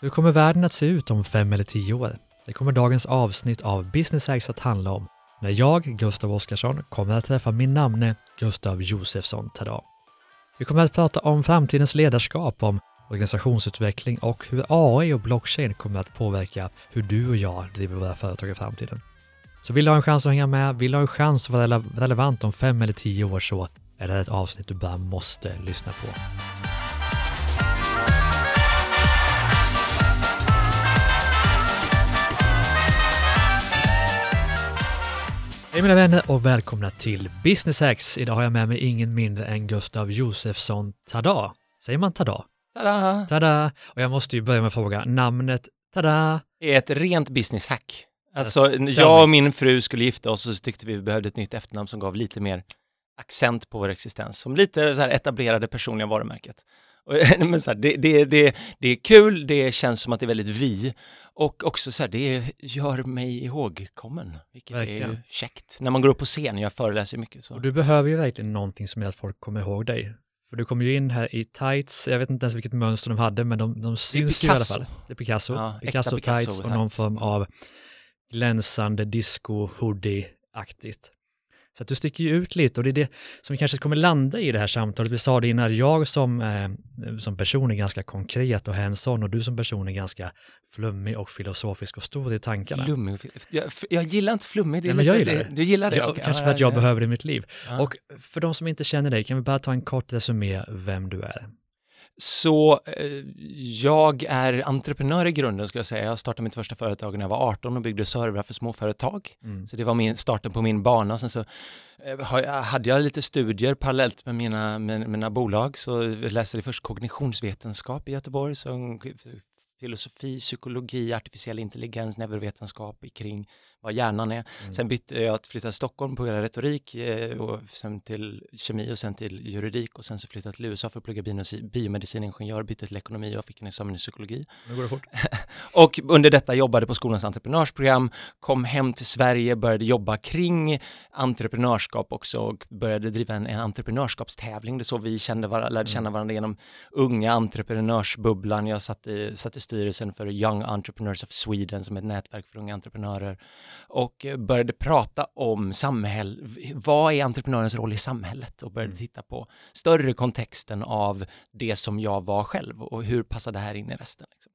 Hur kommer världen att se ut om fem eller tio år? Det kommer dagens avsnitt av Business Hacks att handla om när jag, Gustav Oskarsson, kommer att träffa min namne Gustav Josefsson Tada. Vi kommer att prata om framtidens ledarskap, om organisationsutveckling och hur AI och blockchain kommer att påverka hur du och jag driver våra företag i framtiden. Så vill du ha en chans att hänga med, vill du ha en chans att vara relevant om fem eller tio år så är det här ett avsnitt du bara måste lyssna på. Hej mina vänner och välkomna till Business Hacks. Idag har jag med mig ingen mindre än Gustav Josefsson Tada. Säger man Tada? Tada! Tada! Och jag måste ju börja med att fråga, namnet Tada? är ett rent business hack. Alltså, jag och min fru skulle gifta oss och så tyckte vi vi behövde ett nytt efternamn som gav lite mer accent på vår existens, som lite så här etablerade personliga varumärket. Men så här, det, det, det, det är kul, det känns som att det är väldigt vi och också så här, det gör mig ihågkommen, vilket Verkligen. är ju käckt. När man går upp på scen, jag föreläser mycket. Så. Och du behöver ju verkligen någonting som gör att folk kommer ihåg dig. För du kom ju in här i tights, jag vet inte ens vilket mönster de hade, men de, de syns ju i alla fall. Det är Picasso. Ja, Picasso, Picasso tights och någon form av glänsande disco hoodie-aktigt. Så att du sticker ju ut lite och det är det som vi kanske kommer landa i det här samtalet. Vi sa det innan, jag som, eh, som person är ganska konkret och hands-on och du som person är ganska flummig och filosofisk och stor i tankarna. Flummig. Jag, jag gillar inte flummig, det är Nej, men jag gillar det. det. Du gillar det? Ja, Okej. kanske för att ja, jag ja. behöver det i mitt liv. Ja. Och för de som inte känner dig, kan vi bara ta en kort resumé vem du är? Så eh, jag är entreprenör i grunden, ska jag säga. Jag startade mitt första företag när jag var 18 och byggde servrar för småföretag. Mm. Så det var min, starten på min bana. Sen så eh, hade jag lite studier parallellt med mina, med, mina bolag. Så jag läste först kognitionsvetenskap i Göteborg, så filosofi, psykologi, artificiell intelligens, neurovetenskap kring vad hjärnan är. Mm. Sen bytte jag att flytta till Stockholm på grund av retorik eh, och sen till kemi och sen till juridik och sen så flyttade jag till USA för att plugga biomedicin- biomediciningenjör, bytte till ekonomi och fick en examen i psykologi. Nu går det fort. Och under detta jobbade på skolans entreprenörsprogram, kom hem till Sverige, började jobba kring entreprenörskap också och började driva en, en entreprenörskapstävling. Det är så vi kände var, lärde känna varandra genom unga entreprenörsbubblan. Jag satt i, satt i styrelsen för Young Entrepreneurs of Sweden som är ett nätverk för unga entreprenörer och började prata om samhäll, vad är entreprenörens roll i samhället och började Mm. titta på större kontexten av det som jag var själv och hur passar det här in i resten. Liksom.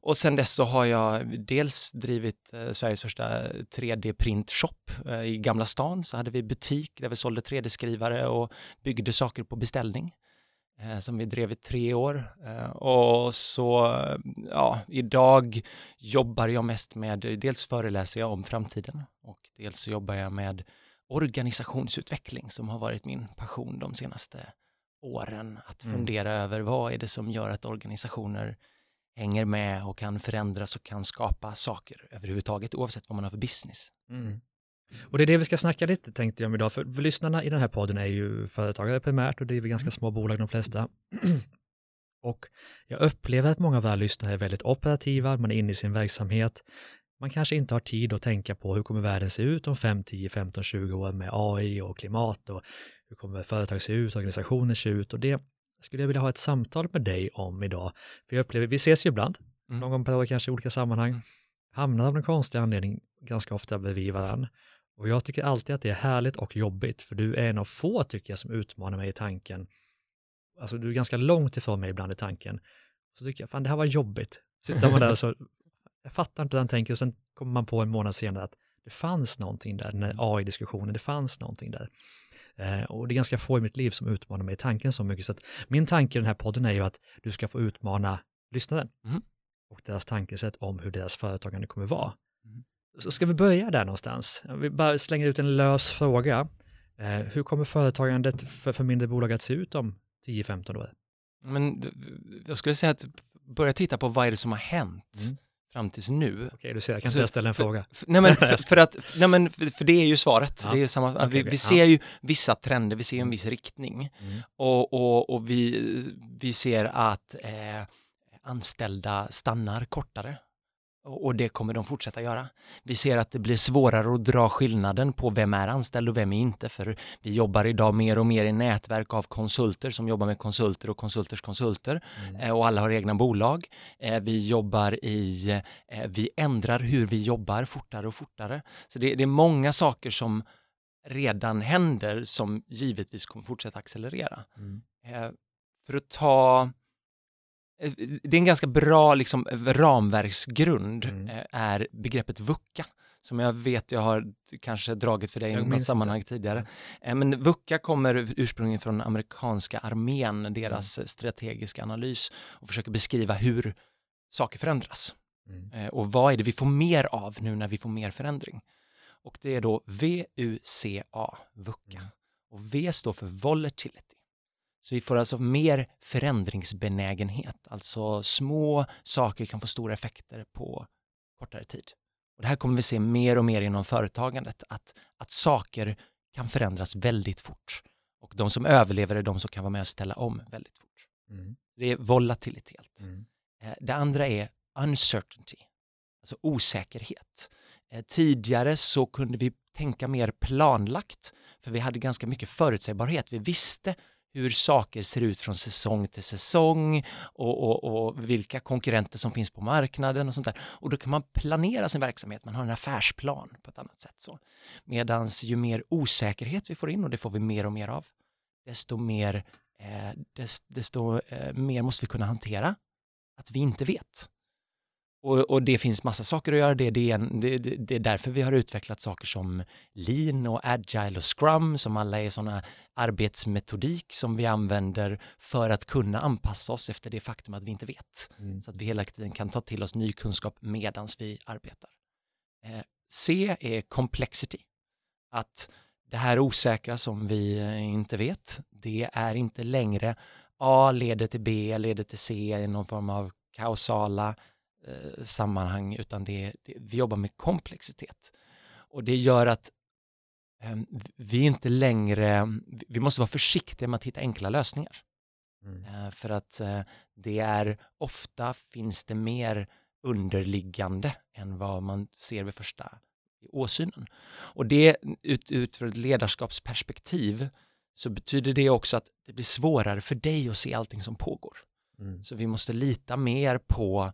Och sen dess så har jag dels drivit eh, Sveriges första 3D-printshop eh, i Gamla stan. Så hade vi butik där vi sålde 3D-skrivare och byggde saker på beställning. Eh, som vi drev i tre år. Eh, och så, ja, idag jobbar jag mest med, dels föreläser jag om framtiden och dels så jobbar jag med organisationsutveckling som har varit min passion de senaste åren. Att Mm. fundera över vad är det som gör att organisationer hänger med och kan förändras och kan skapa saker överhuvudtaget oavsett vad man har för business. Mm. Och det är det vi ska snacka lite tänkte jag om idag, för, lyssnarna i den här podden är ju företagare primärt och driver ganska små bolag de flesta. och jag upplever att många av våra lyssnare är väldigt operativa, man är inne i sin verksamhet. Man kanske inte har tid att tänka på hur kommer världen se ut om 5, 10, 15, 20 år med AI och klimat och hur kommer företag se ut, organisationer se ut och det skulle jag vilja ha ett samtal med dig om idag. För jag upplever, vi ses ju ibland, Mm. någon gång per år kanske i olika sammanhang, Mm. hamnar av någon konstig anledning ganska ofta bredvid varandra. Och jag tycker alltid att det är härligt och jobbigt, för du är en av få tycker jag som utmanar mig i tanken. Alltså du är ganska långt ifrån mig ibland i tanken. Så tycker jag, fan det här var jobbigt. Sitter man där och så, jag fattar inte hur han tänker, och sen kommer man på en månad senare att det fanns någonting där, den här AI-diskussionen, det fanns någonting där. Eh, och det är ganska få i mitt liv som utmanar mig i tanken så mycket, så att min tanke i den här podden är ju att du ska få utmana lyssnaren Mhm. och deras tankesätt om hur deras företagande kommer vara. Så ska vi börja där någonstans? Vi bara slänger ut en lös fråga. Eh, hur kommer företagandet för, för mindre bolag att se ut om 10-15 år? Men jag skulle säga att börja titta på vad är det som har hänt Mm. fram tills nu. Okej, du ser, jag kan inte ställa en för- fråga. F- Nej men för, för att, nej men för, för det är ju svaret. Ja. Det är samma, Okej, vi, vi ja. ser ju vissa trender, vi ser en viss riktning Mm. och, och, och vi, vi ser att eh, anställda stannar kortare. Och det kommer de fortsätta göra. Vi ser att det blir svårare att dra skillnaden på vem är anställd och vem är inte, för vi jobbar idag mer och mer i nätverk av konsulter som jobbar med konsulter och konsulters konsulter mm. Eh, och alla har egna bolag. Eh, vi jobbar i, eh, vi ändrar hur vi jobbar fortare och fortare. Så det, det är många saker som redan händer som givetvis kommer fortsätta accelerera. Mm. För att ta det är en ganska bra liksom, ramverksgrund mm. Eh, är begreppet VUCA som jag vet jag har kanske dragit för dig i något sammanhang inte. tidigare. Eh, men VUCA kommer ursprungligen från amerikanska armén, deras mm. strategiska analys och försöker beskriva hur saker förändras. Mm. Och vad är det vi får mer av nu när vi får mer förändring? Och det är då VUCA, VUCA. Mm. Och V står för volatility. Så vi får alltså mer förändringsbenägenhet, alltså små saker kan få stora effekter på kortare tid. Och det här kommer vi se mer och mer inom företagandet, att, att saker kan förändras väldigt fort. Och de som överlever är de som kan vara med och ställa om väldigt fort. Mm. Det är volatilitet. Mm. Eh, det andra är uncertainty, alltså osäkerhet. Eh, tidigare så kunde vi tänka mer planlagt, för vi hade ganska mycket förutsägbarhet. Vi visste hur saker ser ut från säsong till säsong och, och, och, vilka konkurrenter som finns på marknaden och sånt där. Och då kan man planera sin verksamhet, man har en affärsplan på ett annat sätt. så. Medans ju mer osäkerhet vi får in, och det får vi mer och mer av, desto mer, eh, desto, desto eh, mer måste vi kunna hantera att vi inte vet. Och, och, det finns massa saker att göra det. Det är, en, det, det är, därför vi har utvecklat saker som lean och agile och scrum som alla är sådana arbetsmetodik som vi använder för att kunna anpassa oss efter det faktum att vi inte vet. Mm. Så att vi hela tiden kan ta till oss ny kunskap medans vi arbetar. Eh, C är complexity. Att det här osäkra som vi inte vet, det är inte längre A leder till B, leder till C i någon form av kausala eh, sammanhang, utan det, det, vi jobbar med komplexitet. Och det gör att eh, vi inte längre, vi måste vara försiktiga med att hitta enkla lösningar. Mm. Eh, för att eh, det är, ofta finns det mer underliggande än vad man ser vid första åsynen. Och det ut, utifrån ett ledarskapsperspektiv så betyder det också att det blir svårare för dig att se allting som pågår. Mm. Så vi måste lita mer på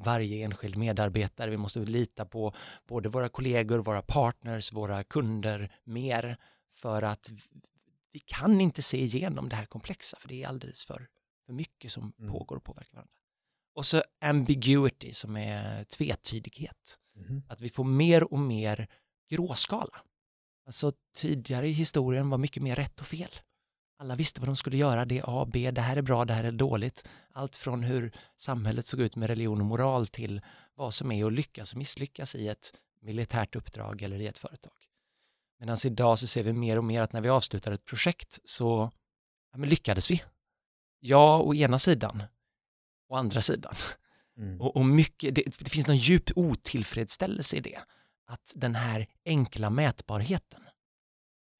varje enskild medarbetare. Vi måste lita på både våra kollegor, våra partners, våra kunder mer för att vi kan inte se igenom det här komplexa för det är alldeles för, för mycket som mm. pågår och påverkar varandra. Och så ambiguity som är tvetydighet. Mm. Att vi får mer och mer gråskala. Alltså tidigare i historien var mycket mer rätt och fel. Alla visste vad de skulle göra, det är A, B, det här är bra, det här är dåligt. Allt från hur samhället såg ut med religion och moral till vad som är att lyckas och misslyckas i ett militärt uppdrag eller i ett företag. Medan idag så ser vi mer och mer att när vi avslutar ett projekt så ja, lyckades vi. Ja, å ena sidan, å andra sidan. Mm. Och, och, mycket, det, det finns någon djup otillfredsställelse i det. Att den här enkla mätbarheten,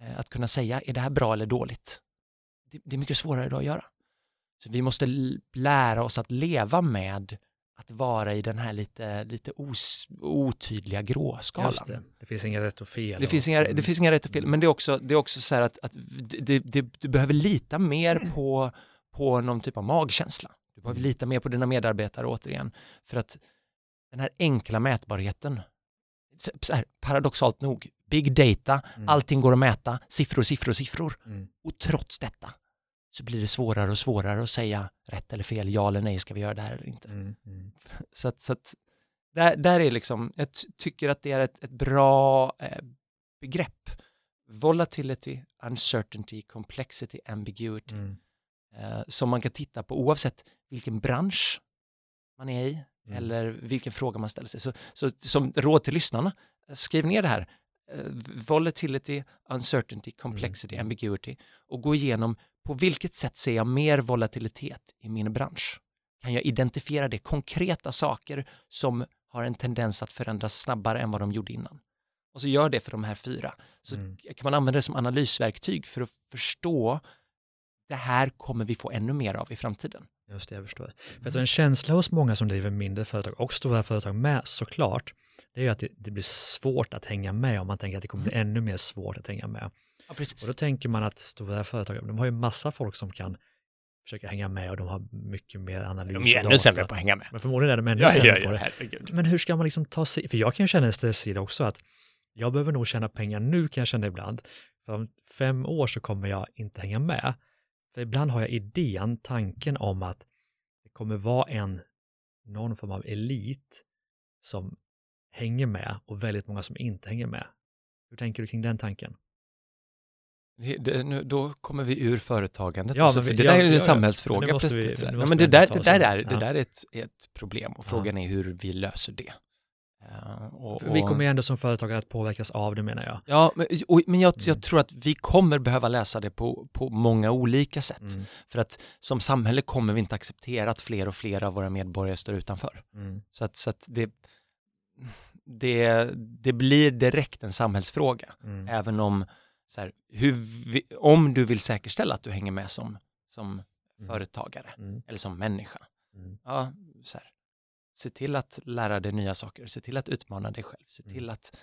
eh, att kunna säga, är det här bra eller dåligt? Det, det är mycket svårare idag att göra. Så vi måste lära oss att leva med att vara i den här lite, lite os, otydliga gråskalan. Just det. det finns inga rätt och fel. Det, och... finns, inga, det finns inga rätt och fel, mm. men det är också, det är också så här att, att det, det, du behöver lita mer på, på någon typ av magkänsla. Du behöver mm. lita mer på dina medarbetare återigen, för att den här enkla mätbarheten, här, paradoxalt nog, big data, mm. allting går att mäta, siffror, siffror, siffror. Mm. Och trots detta så blir det svårare och svårare att säga rätt eller fel, ja eller nej, ska vi göra det här eller inte. Mm. mm. Så att, så att där, där är liksom, jag tycker att det är ett, ett bra eh, begrepp. Volatility, uncertainty, complexity, ambiguity. Mm. Eh, som man kan titta på oavsett vilken bransch man är i mm. eller vilken fråga man ställer sig. Så, så som råd till lyssnarna, skriv ner det här. Uh, volatility, uncertainty, complexity, mm. ambiguity och gå igenom på vilket sätt ser jag mer volatilitet i min bransch? Kan jag identifiera det konkreta saker som har en tendens att förändras snabbare än vad de gjorde innan? Och så gör det för de här fyra. Så mm. kan man använda det som analysverktyg för att förstå det här kommer vi få ännu mer av i framtiden. Just det, jag förstår. För alltså en känsla hos många som driver mindre företag och stora företag med såklart, det är ju att det, det blir svårt att hänga med om man tänker att det kommer bli ännu mer svårt att hänga med. Ja, precis. Och då tänker man att stora företag, de har ju massa folk som kan försöka hänga med och de har mycket mer analys De är ännu sämre på att hänga med. Men förmodligen är de ännu Ja, sämre ja, på ja, det. herregud. Men hur ska man liksom ta sig, för jag kan ju känna en stresssida också att jag behöver nog tjäna pengar nu kan jag känna ibland. För om fem år så kommer jag inte hänga med. För ibland har jag idén, tanken om att det kommer vara en, någon form av elit som hänger med och väldigt många som inte hänger med. Hur tänker du kring den tanken? Det, det, nu, då kommer vi ur företagandet. Ja, alltså, för vi- det ja, där är en ja. samhällsfråga Men det måste vi- men det där, det där, är, det där är, ett, ett problem och frågan är hur vi löser det. Eh, och, För vi och- kommer ju ändå som företagare att påverkas av det menar jag. Ja, men, och, men jag, jag Mm. tror att vi kommer behöva läsa det på, på många olika sätt. Mm, För att som samhälle kommer vi inte acceptera att fler och fler av våra medborgare står utanför. mm, Så att, så att det, det, det blir direkt en samhällsfråga. mm, Även om, så här, hur om du vill säkerställa att du hänger med som, som Mm. företagare mm, eller som människa. mm, Ja, så här, se till att lära dig nya saker, se till att utmana dig själv, se Mm. till att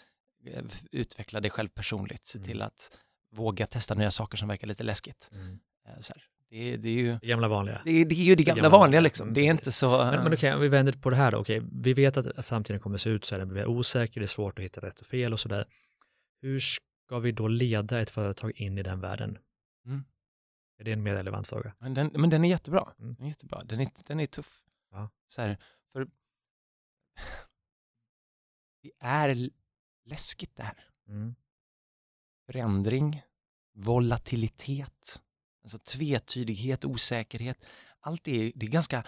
eh, utveckla dig själv personligt, se Mm. till att våga testa nya saker som verkar lite läskigt. mm. Eh, Så här, det, det, är ju, Det gamla vanliga. det, är- det är ju det gamla gamla vanliga liksom. Det är inte så... Men, men okej, om vi vänder på det här då. Okej, vi vet att framtiden kommer att se ut så här, den blir osäker, det är svårt att hitta rätt och fel och sådär. Hur ska vi då leda ett företag in i den världen? Mm. Är det en mer relevant fråga? Men den, men den är jättebra. Mm. Den är jättebra. Den är, den är tuff. Ja. Så här, för det är läskigt det här. Mm. Förändring, volatilitet, alltså tvetydighet, osäkerhet. Allt det är, det är ganska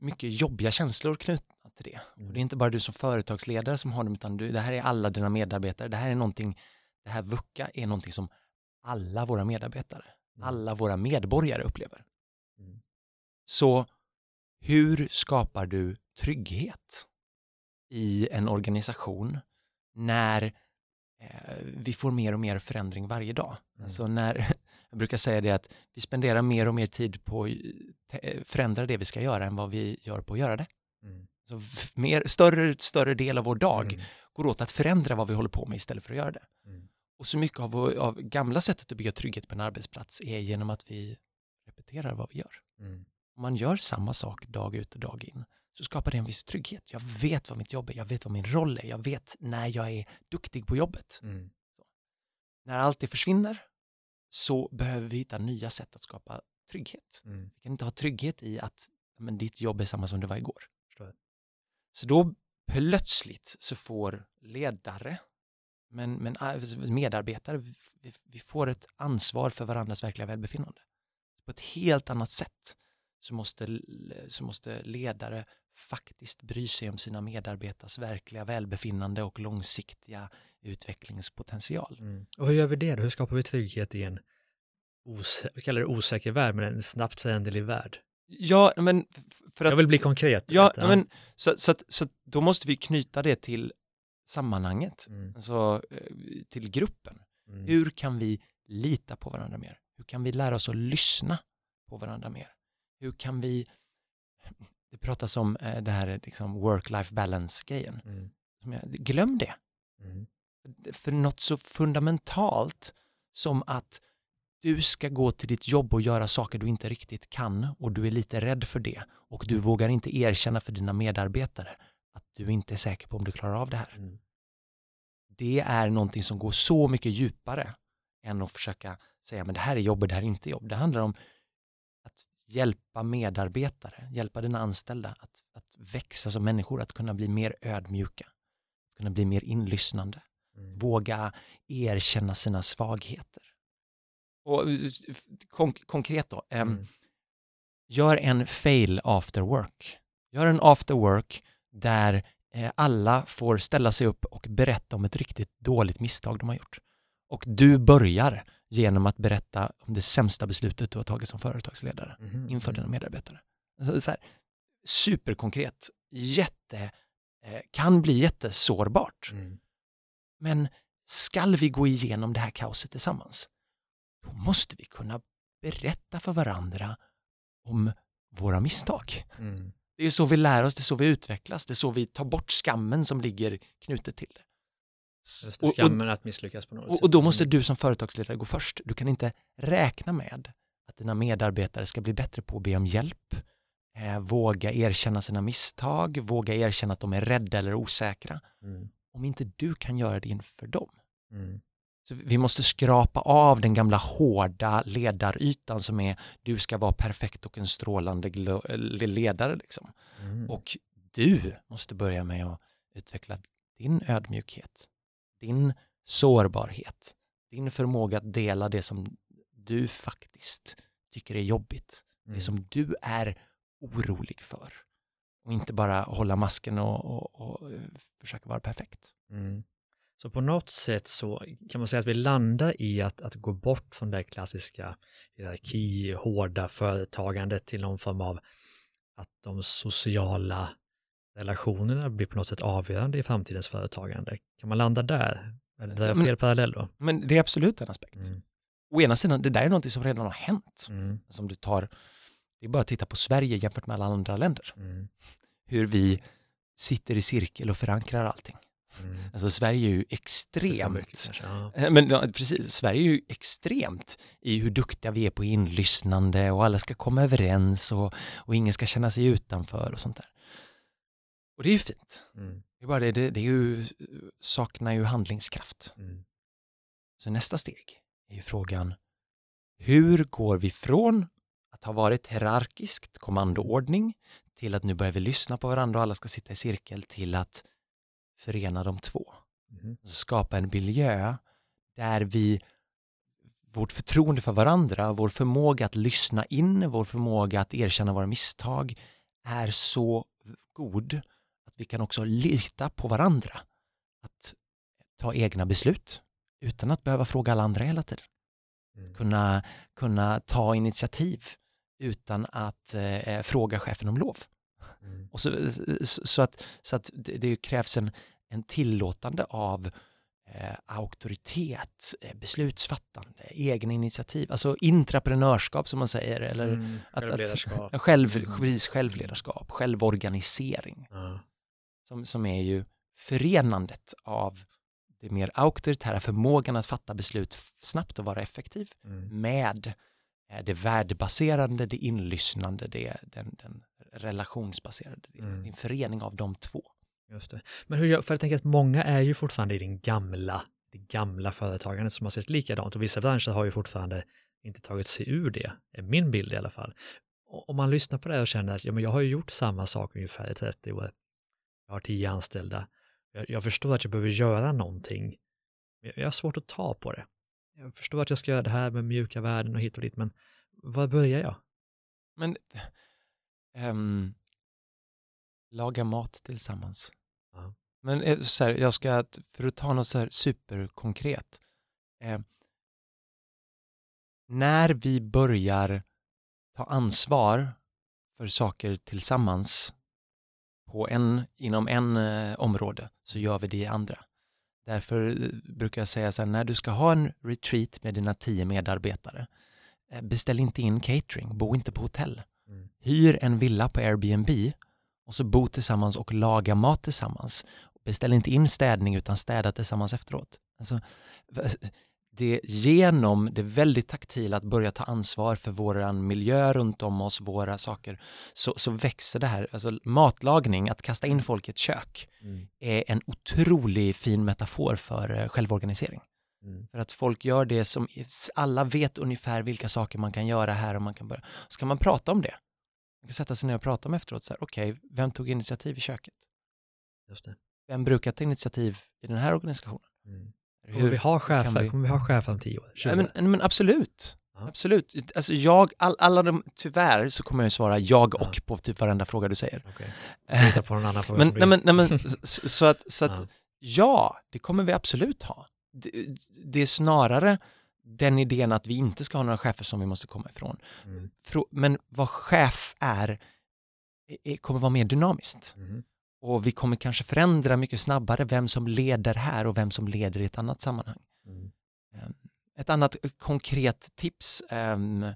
mycket jobbiga känslor knutna till det. Och det är inte bara du som företagsledare som har dem, utan du, det här är alla dina medarbetare. Det här är någonting, det här VUCA är någonting som alla våra medarbetare, Mm. alla våra medborgare upplever. Mm. Så hur skapar du trygghet i en organisation när eh, vi får mer och mer förändring varje dag? Mm. Alltså när, jag brukar säga det att vi spenderar mer och mer tid på att förändra det vi ska göra än vad vi gör på att göra det. Mm. Så mer, större, större del av vår dag Mm. går åt att förändra vad vi håller på med istället för att göra det. Mm. Och så mycket av, vår- av gamla sättet att bygga trygghet på en arbetsplats är genom att vi repeterar vad vi gör. Mm. Om man gör samma sak dag ut och dag in så skapar det en viss trygghet. Jag vet vad mitt jobb är, jag vet vad min roll är, jag vet när jag är duktig på jobbet. Mm. När allt det försvinner så behöver vi hitta nya sätt att skapa trygghet. Mm. Vi kan inte ha trygghet i att men, ditt jobb är samma som det var igår. Förstår. Så då plötsligt så får ledare, men, men äh, medarbetare, vi, vi får ett ansvar för varandras verkliga välbefinnande. På ett helt annat sätt så måste, så måste ledare faktiskt bry sig om sina medarbetares verkliga välbefinnande och långsiktiga utvecklingspotential. Mm. Och hur gör vi det då? Hur skapar vi trygghet i en osä- kallar det osäker värld, men en snabbt föränderlig värld? Ja, men för att... Jag vill bli konkret. Ja, du. men så, så, att, så att då måste vi knyta det till sammanhanget, Mm. alltså eh, till gruppen. Mm. Hur kan vi lita på varandra mer? Hur kan vi lära oss att lyssna på varandra mer? Hur kan vi, det pratas om eh, det här liksom work-life balance-grejen. Mm. Glöm det. Mm. För något så fundamentalt som att du ska gå till ditt jobb och göra saker du inte riktigt kan och du är lite rädd för det och du vågar inte erkänna för dina medarbetare att du inte är säker på om du klarar av det här. Mm. Det är någonting som går så mycket djupare än att försöka säga men det här är jobb och det här är inte jobb. Det handlar om att hjälpa medarbetare, hjälpa dina anställda att, att växa som människor, att kunna bli mer ödmjuka, att kunna bli mer inlyssnande Mm. våga erkänna sina svagheter. Och eh, konk- konkret då, ehm, Mm. gör en fail after work. Gör en after work där eh, alla får ställa sig upp och berätta om ett riktigt dåligt misstag de har gjort. Och du börjar genom att berätta om det sämsta beslutet du har tagit som företagsledare Mhm. inför dina medarbetare. Alltså, så här, superkonkret, jätte, eh, kan bli jättesårbart. Mm. Men skall vi gå igenom det här kaoset tillsammans, då måste vi kunna berätta för varandra om våra misstag. Mm. Det är så vi lär oss, det är så vi utvecklas, det är så vi tar bort skammen som ligger knutet till det. Just det, skammen att misslyckas på något och, sätt. och då måste Mm. du som företagsledare gå först. Du kan inte räkna med att dina medarbetare ska bli bättre på att be om hjälp, eh, våga erkänna sina misstag, våga erkänna att de är rädda eller osäkra, Mm. Om inte du kan göra det inför dem. Mm. Så vi måste skrapa av den gamla hårda ledarytan som är du ska vara perfekt och en strålande eller ledare. Liksom. Mm. Och du måste börja med att utveckla din ödmjukhet, din sårbarhet, din förmåga att dela det som du faktiskt tycker är jobbigt, Mm. det som du är orolig för. Och inte bara hålla masken och, och, och eh, försöka vara perfekt. Mm. Så på något sätt så kan man säga att vi landar i att, att gå bort från det klassiska hierarki, hårda företagandet till någon form av att de sociala relationerna blir på något sätt avgörande i framtidens företagande. Kan man landa där? Eller är det men- fel parallell då? Men det är absolut en aspekt. Mm. Å ena sidan, det där är något som redan har hänt. Mm. Som du tar, det är bara att titta på Sverige jämfört med alla andra länder. Mm. Hur vi sitter i cirkel och förankrar allting. Mm. Alltså Sverige är ju extremt mycket ja. Men ja, precis, Sverige är ju extremt i hur duktiga vi är på inlyssnande och alla ska komma överens och, och ingen ska känna sig utanför och sånt där. Och det är ju fint. Mm. Det är bara det, det, det är ju, saknar ju handlingskraft. Mm. Så nästa steg är ju frågan, hur går vi från att ha varit hierarkiskt kommandoordning till att nu börjar vi lyssna på varandra och alla ska sitta i cirkel till att förena de två. Mm. Skapa en miljö där vi, vårt förtroende för varandra, vår förmåga att lyssna in, vår förmåga att erkänna våra misstag är så god att vi kan också lita på varandra. Att ta egna beslut utan att behöva fråga alla andra hela tiden. Mm. Kunna, kunna ta initiativ utan att eh, fråga chefen om lov. Mm. Och så, så, så att, så att det, krävs en, en tillåtande av eh, auktoritet, eh, beslutsfattande, egna initiativ, alltså intraprenörskap som man säger, eller Mm. att- Självledarskap. en själv, Mm. självledarskap, självorganisering, Ja. som, som är ju förenandet av det mer auktoritära förmågan att fatta beslut snabbt och vara effektiv Mm. med eh, det värdebaserade, det inlyssnande, det, den, den relationsbaserade. Mm. en förening av de två. Just det. Men hur för jag tänker att många är ju fortfarande i den gamla, det gamla företagandet som har sett likadant och vissa branscher har ju fortfarande inte tagit sig ur det, är min bild i alla fall. Och om man lyssnar på det och känner att ja, men jag har ju gjort samma sak ungefär i 30 år, jag har 10 anställda, jag, jag förstår att jag behöver göra någonting, men jag har svårt att ta på det. Jag förstår att jag ska göra det här med mjuka värden och hit och dit, men var börjar jag? Men ehm, laga mat tillsammans. Ja. Men eh, så här, jag ska, för att ta något så här superkonkret. Eh, när vi börjar ta ansvar för saker tillsammans på en, inom en eh, område så gör vi det i andra. Därför eh, brukar jag säga så här, när du ska ha en retreat med dina tio medarbetare, eh, beställ inte in catering, bo inte på hotell. Mm. Hyr en villa på Airbnb och så bo tillsammans och laga mat tillsammans. Beställ inte in städning utan städa tillsammans efteråt. Alltså, det genom det väldigt taktila att börja ta ansvar för vår miljö runt om oss, våra saker, så, så växer det här. Alltså matlagning, att kasta in folk i ett kök, Mm. är en otroligt fin metafor för eh, självorganisering. Mm. För att folk gör det som, alla vet ungefär vilka saker man kan göra här och man kan börja. Så kan man prata om det. Man kan sätta sig ner och prata om efteråt, så här, okej, vem tog initiativ i köket? Vem brukar ta initiativ i den här organisationen? Mm. Hur- Kommer vi ha chefer? vi- Kommer vi ha chefer om 10 år? 20 Ja, år? men, men absolut. Ja. Absolut. Alltså jag, all, alla de, tyvärr så kommer jag svara jag Ja. och på typ varenda fråga du säger. Okej. Vi hitta på någon annan fråga Men, nej, men, nej, men så, så att, så att Ja. ja, det kommer vi absolut ha. Det, det är snarare den idén att vi inte ska ha några chefer som vi måste komma ifrån. Mm. Men vad chef är, är kommer vara mer dynamiskt. Mm. Och vi kommer kanske förändra mycket snabbare vem som leder här och vem som leder i ett annat sammanhang. Mm. Ehm, Ett annat konkret tips, um,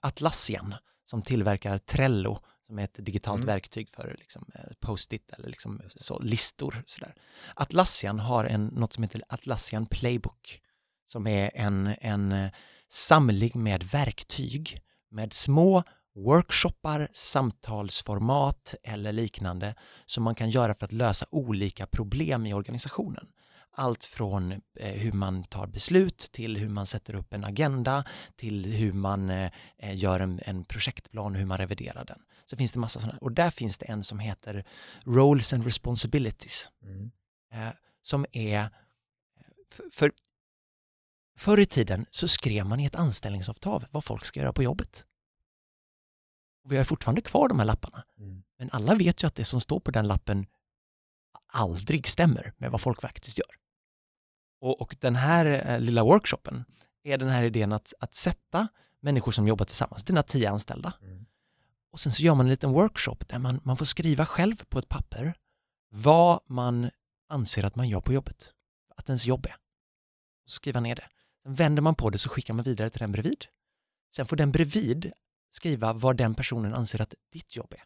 Atlassian som tillverkar Trello, som är ett digitalt Mm. verktyg för liksom, eh, post-it eller liksom, så, listor. Sådär. Atlassian har en, något som heter Atlassian Playbook, som är en, en eh, samling med verktyg med små workshoppar, samtalsformat eller liknande som man kan göra för att lösa olika problem i organisationen. Allt från eh, hur man tar beslut till hur man sätter upp en agenda till hur man eh, gör en, en projektplan och hur man reviderar den. Så finns det massa sådana. Och där finns det en som heter Roles and Responsibilities Mm. eh, som är för, för förr i tiden så skrev man i ett anställningsavtal vad folk ska göra på jobbet. Och vi har fortfarande kvar de här lapparna. Mm. Men alla vet ju att det som står på den lappen aldrig stämmer med vad folk faktiskt gör. Och, och den här eh, lilla workshopen är den här idén att, att sätta människor som jobbar tillsammans, dina tio anställda, Mm. och sen så gör man en liten workshop där man, man får skriva själv på ett papper vad man anser att man gör på jobbet. Att ens jobb är. Och så skriva ner det. Sen vänder man på det så skickar man vidare till den bredvid. Sen får den bredvid skriva vad den personen anser att ditt jobb är.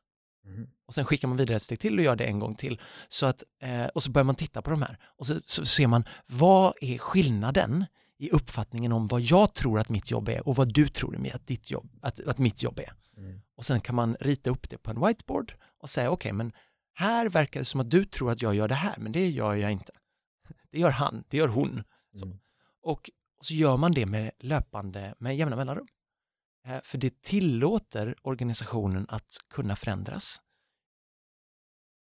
Mm. Och sen skickar man vidare ett steg till och gör det en gång till. Så att, eh, och så börjar man titta på de här. Och så, så ser man vad är skillnaden i uppfattningen om vad jag tror att mitt jobb är och vad du tror med att, ditt jobb, att, att mitt jobb är. Mm. Och sen kan man rita upp det på en whiteboard och säga okej, men här verkar det som att du tror att jag gör det här, men det gör jag inte. Det gör han, det gör hon. Så. Mm. Och, och så gör man det med löpande, med jämna mellanrum. Eh, för det tillåter organisationen att kunna förändras.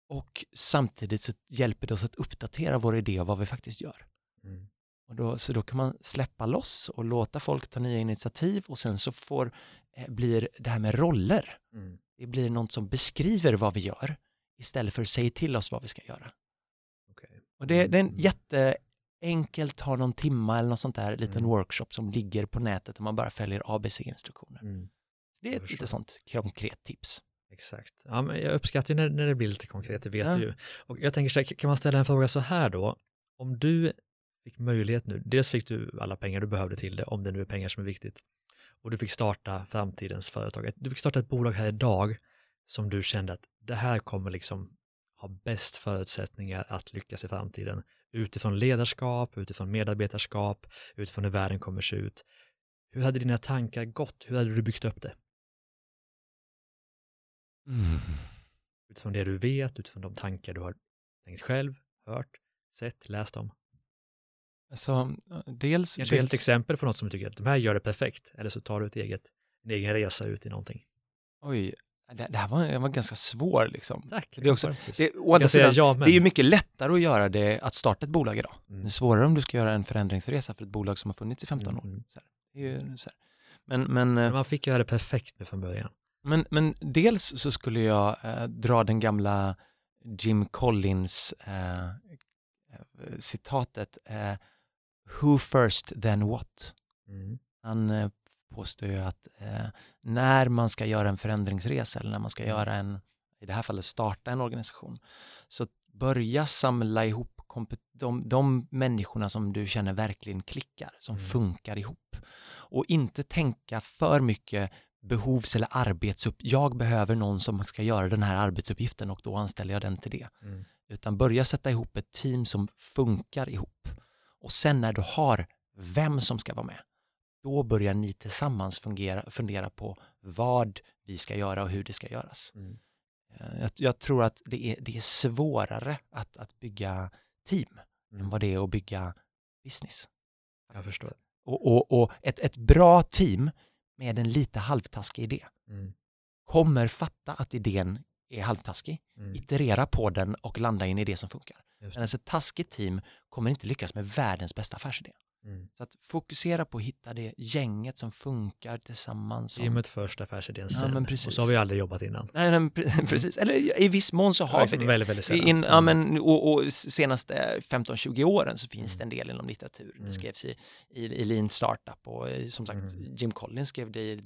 Och samtidigt så hjälper det oss att uppdatera vår idé av vad vi faktiskt gör. Mm. Och då, så då kan man släppa loss och låta folk ta nya initiativ och sen så får, eh, blir det här med roller, Mm. det blir något som beskriver vad vi gör istället för att säga till oss vad vi ska göra. Okej. Och det, det är en Mm. Jätteenkelt, tar någon timma eller något sånt där, liten Mm. workshop som ligger på nätet och man bara följer ABC-instruktioner. Mm. Så det är ett lite sånt konkret tips. Exakt. Ja, men jag uppskattar när, när det blir lite konkret, det vet Ja. du ju. Och jag tänker så här, kan man ställa en fråga så här då? Om du fick möjlighet nu, dels fick du alla pengar du behövde till det, om det nu är pengar som är viktigt, och du fick starta framtidens företag. Du fick starta ett bolag här idag som du kände att det här kommer liksom ha bäst förutsättningar att lyckas i framtiden utifrån ledarskap, utifrån medarbetarskap, utifrån hur världen kommer se ut. Hur hade dina tankar gått? Hur hade du byggt upp det? Utifrån det du vet, utifrån de tankar du har tänkt själv, hört, sett, läst om. Så dels, Kanske finns ett dels exempel på något som du tycker att de här gör det perfekt, eller så tar du ett eget, en egen resa ut i någonting. oj, det, det här var, det var ganska svår liksom. Tack. Det är också-. Det, å andra sidan, ja, det är ju mycket lättare att göra det, att starta ett bolag idag. Mm. Det är svårare om du ska göra en förändringsresa för ett bolag som har funnits i 15 år. Mm. Ju. Men, men, eh, Men man fick göra det perfekt nu från början. men, men dels så skulle jag eh, dra den gamla Jim Collins eh, eh, citatet eh, Who first then what? Mm. Han eh, påstår ju att eh, när man ska göra en förändringsresa eller när man ska göra en, i det här fallet starta en organisation, så börja samla ihop de, de människorna som du känner verkligen klickar, som Mm. funkar ihop. Och inte tänka för mycket behovs eller arbetsupp. Jag behöver någon som ska göra den här arbetsuppgiften och då anställer jag den till det Mm. utan börja sätta ihop ett team som funkar ihop. Och sen när du har vem som ska vara med, då börjar ni tillsammans fungera, fundera på vad vi ska göra och hur det ska göras. Mm. Eh, Jag, jag tror att det är, det är svårare att, att bygga team Mm. än vad det är att bygga business. Jag förstår. Och, och, och ett, ett bra team med en lite halvtaskig idé Mm. kommer fatta att idén är halvtaskig, Mm. iterera på den och landa i en idé som funkar. Just Men ett taskigt team kommer inte lyckas med världens bästa affärsidé. Mm. Så att fokusera på att hitta det gänget som funkar tillsammans. Som... Teamet först, affärsidén Ja, sen. och så har vi aldrig jobbat innan. Nej, nej, pre- precis. Eller i viss mån så har vi det. Väldigt, väldigt sällan. In, ja, Mm. men, och, och senaste 15-20 åren så finns det en del inom litteraturen. Mm. Det skrevs i, i, i Lean Startup och eh, som sagt Mm. Jim Collins skrev det i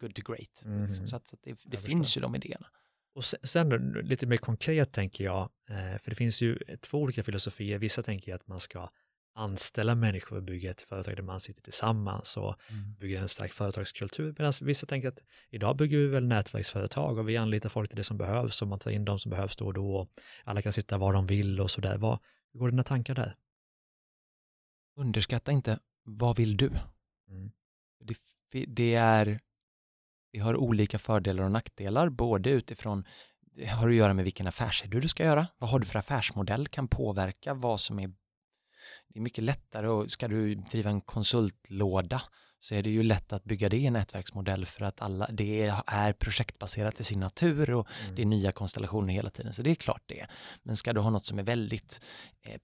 Good to Great. Liksom, så att, så att det, det finns ju de idéerna. Och sen, sen lite mer konkret tänker jag, eh, för det finns ju två olika filosofier. Vissa tänker att man ska anställa människor och bygga ett företag där man sitter tillsammans och Mm. bygger en stark företagskultur. Medan vissa tänker att idag bygger vi väl nätverksföretag och vi anlitar folk till det som behövs och man tar in de som behövs då och då och alla kan sitta var de vill och sådär. Hur går dina tankar där? Underskatta inte, vad vill du? Mm. Det, det är, det har olika fördelar och nackdelar, både utifrån, det har att göra med vilken affärsidé du ska göra. Vad har du för affärsmodell kan påverka vad som är, det är mycket lättare och ska du driva en konsultlåda så är det ju lätt att bygga det i en nätverksmodell för att alla, det är projektbaserat i sin natur och Mm. det är nya konstellationer hela tiden, så det är klart det. Men ska du ha något som är väldigt eh,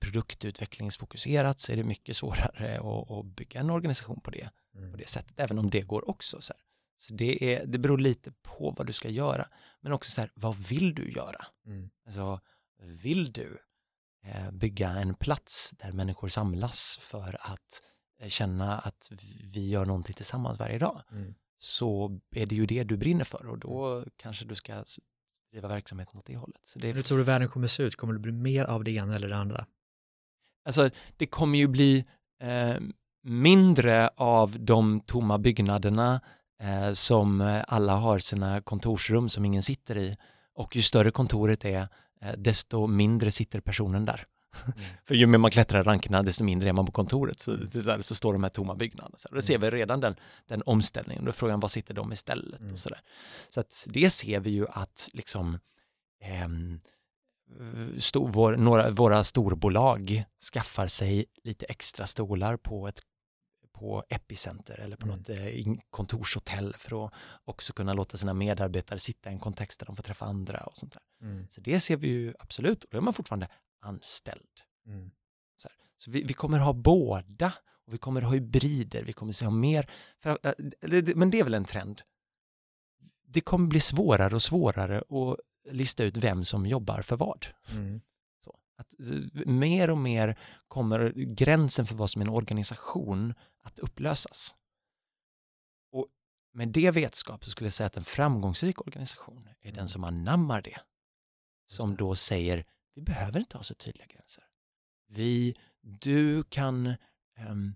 produktutvecklingsfokuserat så är det mycket svårare att, att bygga en organisation på det, Mm. på det sättet, även om det går också. Så, så det, är, det beror lite på vad du ska göra, men också så här, vad vill du göra? Mm. Alltså, vill du bygga en plats där människor samlas för att eh, känna att vi gör någonting tillsammans varje dag, Mm. så är det ju det du brinner för och då kanske du ska driva verksamhet mot det hållet. Så det, Hur tror du världen kommer se ut? Kommer det bli mer av det ena eller det andra? alltså, det kommer ju bli eh, mindre av de tomma byggnaderna eh, som eh, alla har sina kontorsrum som ingen sitter i. Och ju större kontoret är, eh, desto mindre sitter personen där. Mm. För ju mer man klättrar i rankerna, desto mindre är man på kontoret. Så, så, här, så står de här tomma byggnaderna. Så, här. då ser vi redan den, den omställningen. Då är frågan, vad sitter de istället? Mm. Och så där. så att det ser vi ju att liksom ehm, sto, vår, några, våra storbolag skaffar sig lite extra stolar på ett på Epicenter eller på Mm. något eh, kontorshotell för att också kunna låta sina medarbetare sitta i en kontext där de får träffa andra och sånt där. Mm. Så det ser vi ju absolut och då är man fortfarande anställd. Mm. Så vi, vi kommer ha båda och vi kommer ha hybrider, vi kommer se ha mer, för, äh, men det är väl en trend. Det kommer bli svårare och svårare att lista ut vem som jobbar för vad. Mm. Att mer och mer kommer gränsen för vad som är en organisation att upplösas. Och med det vetskap så skulle jag säga att en framgångsrik organisation är Mm. den som anammar det. Som då säger, vi behöver inte ha så tydliga gränser. Vi, du kan, ehm,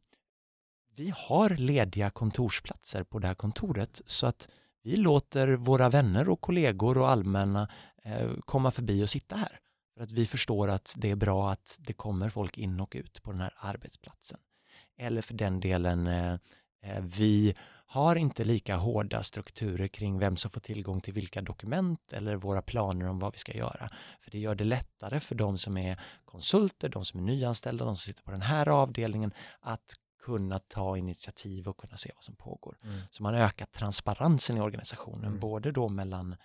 vi har lediga kontorsplatser på det här kontoret så att vi låter våra vänner och kollegor och allmänna eh, komma förbi och sitta här. För att vi förstår att det är bra att det kommer folk in och ut på den här arbetsplatsen. Eller för den delen, eh, eh, vi har inte lika hårda strukturer kring vem som får tillgång till vilka dokument eller våra planer om vad vi ska göra. För det gör det lättare för de som är konsulter, de som är nyanställda, de som sitter på den här avdelningen att kunna ta initiativ och kunna se vad som pågår. Mm. Så man ökar transparensen i organisationen, Mm. både då mellan mell-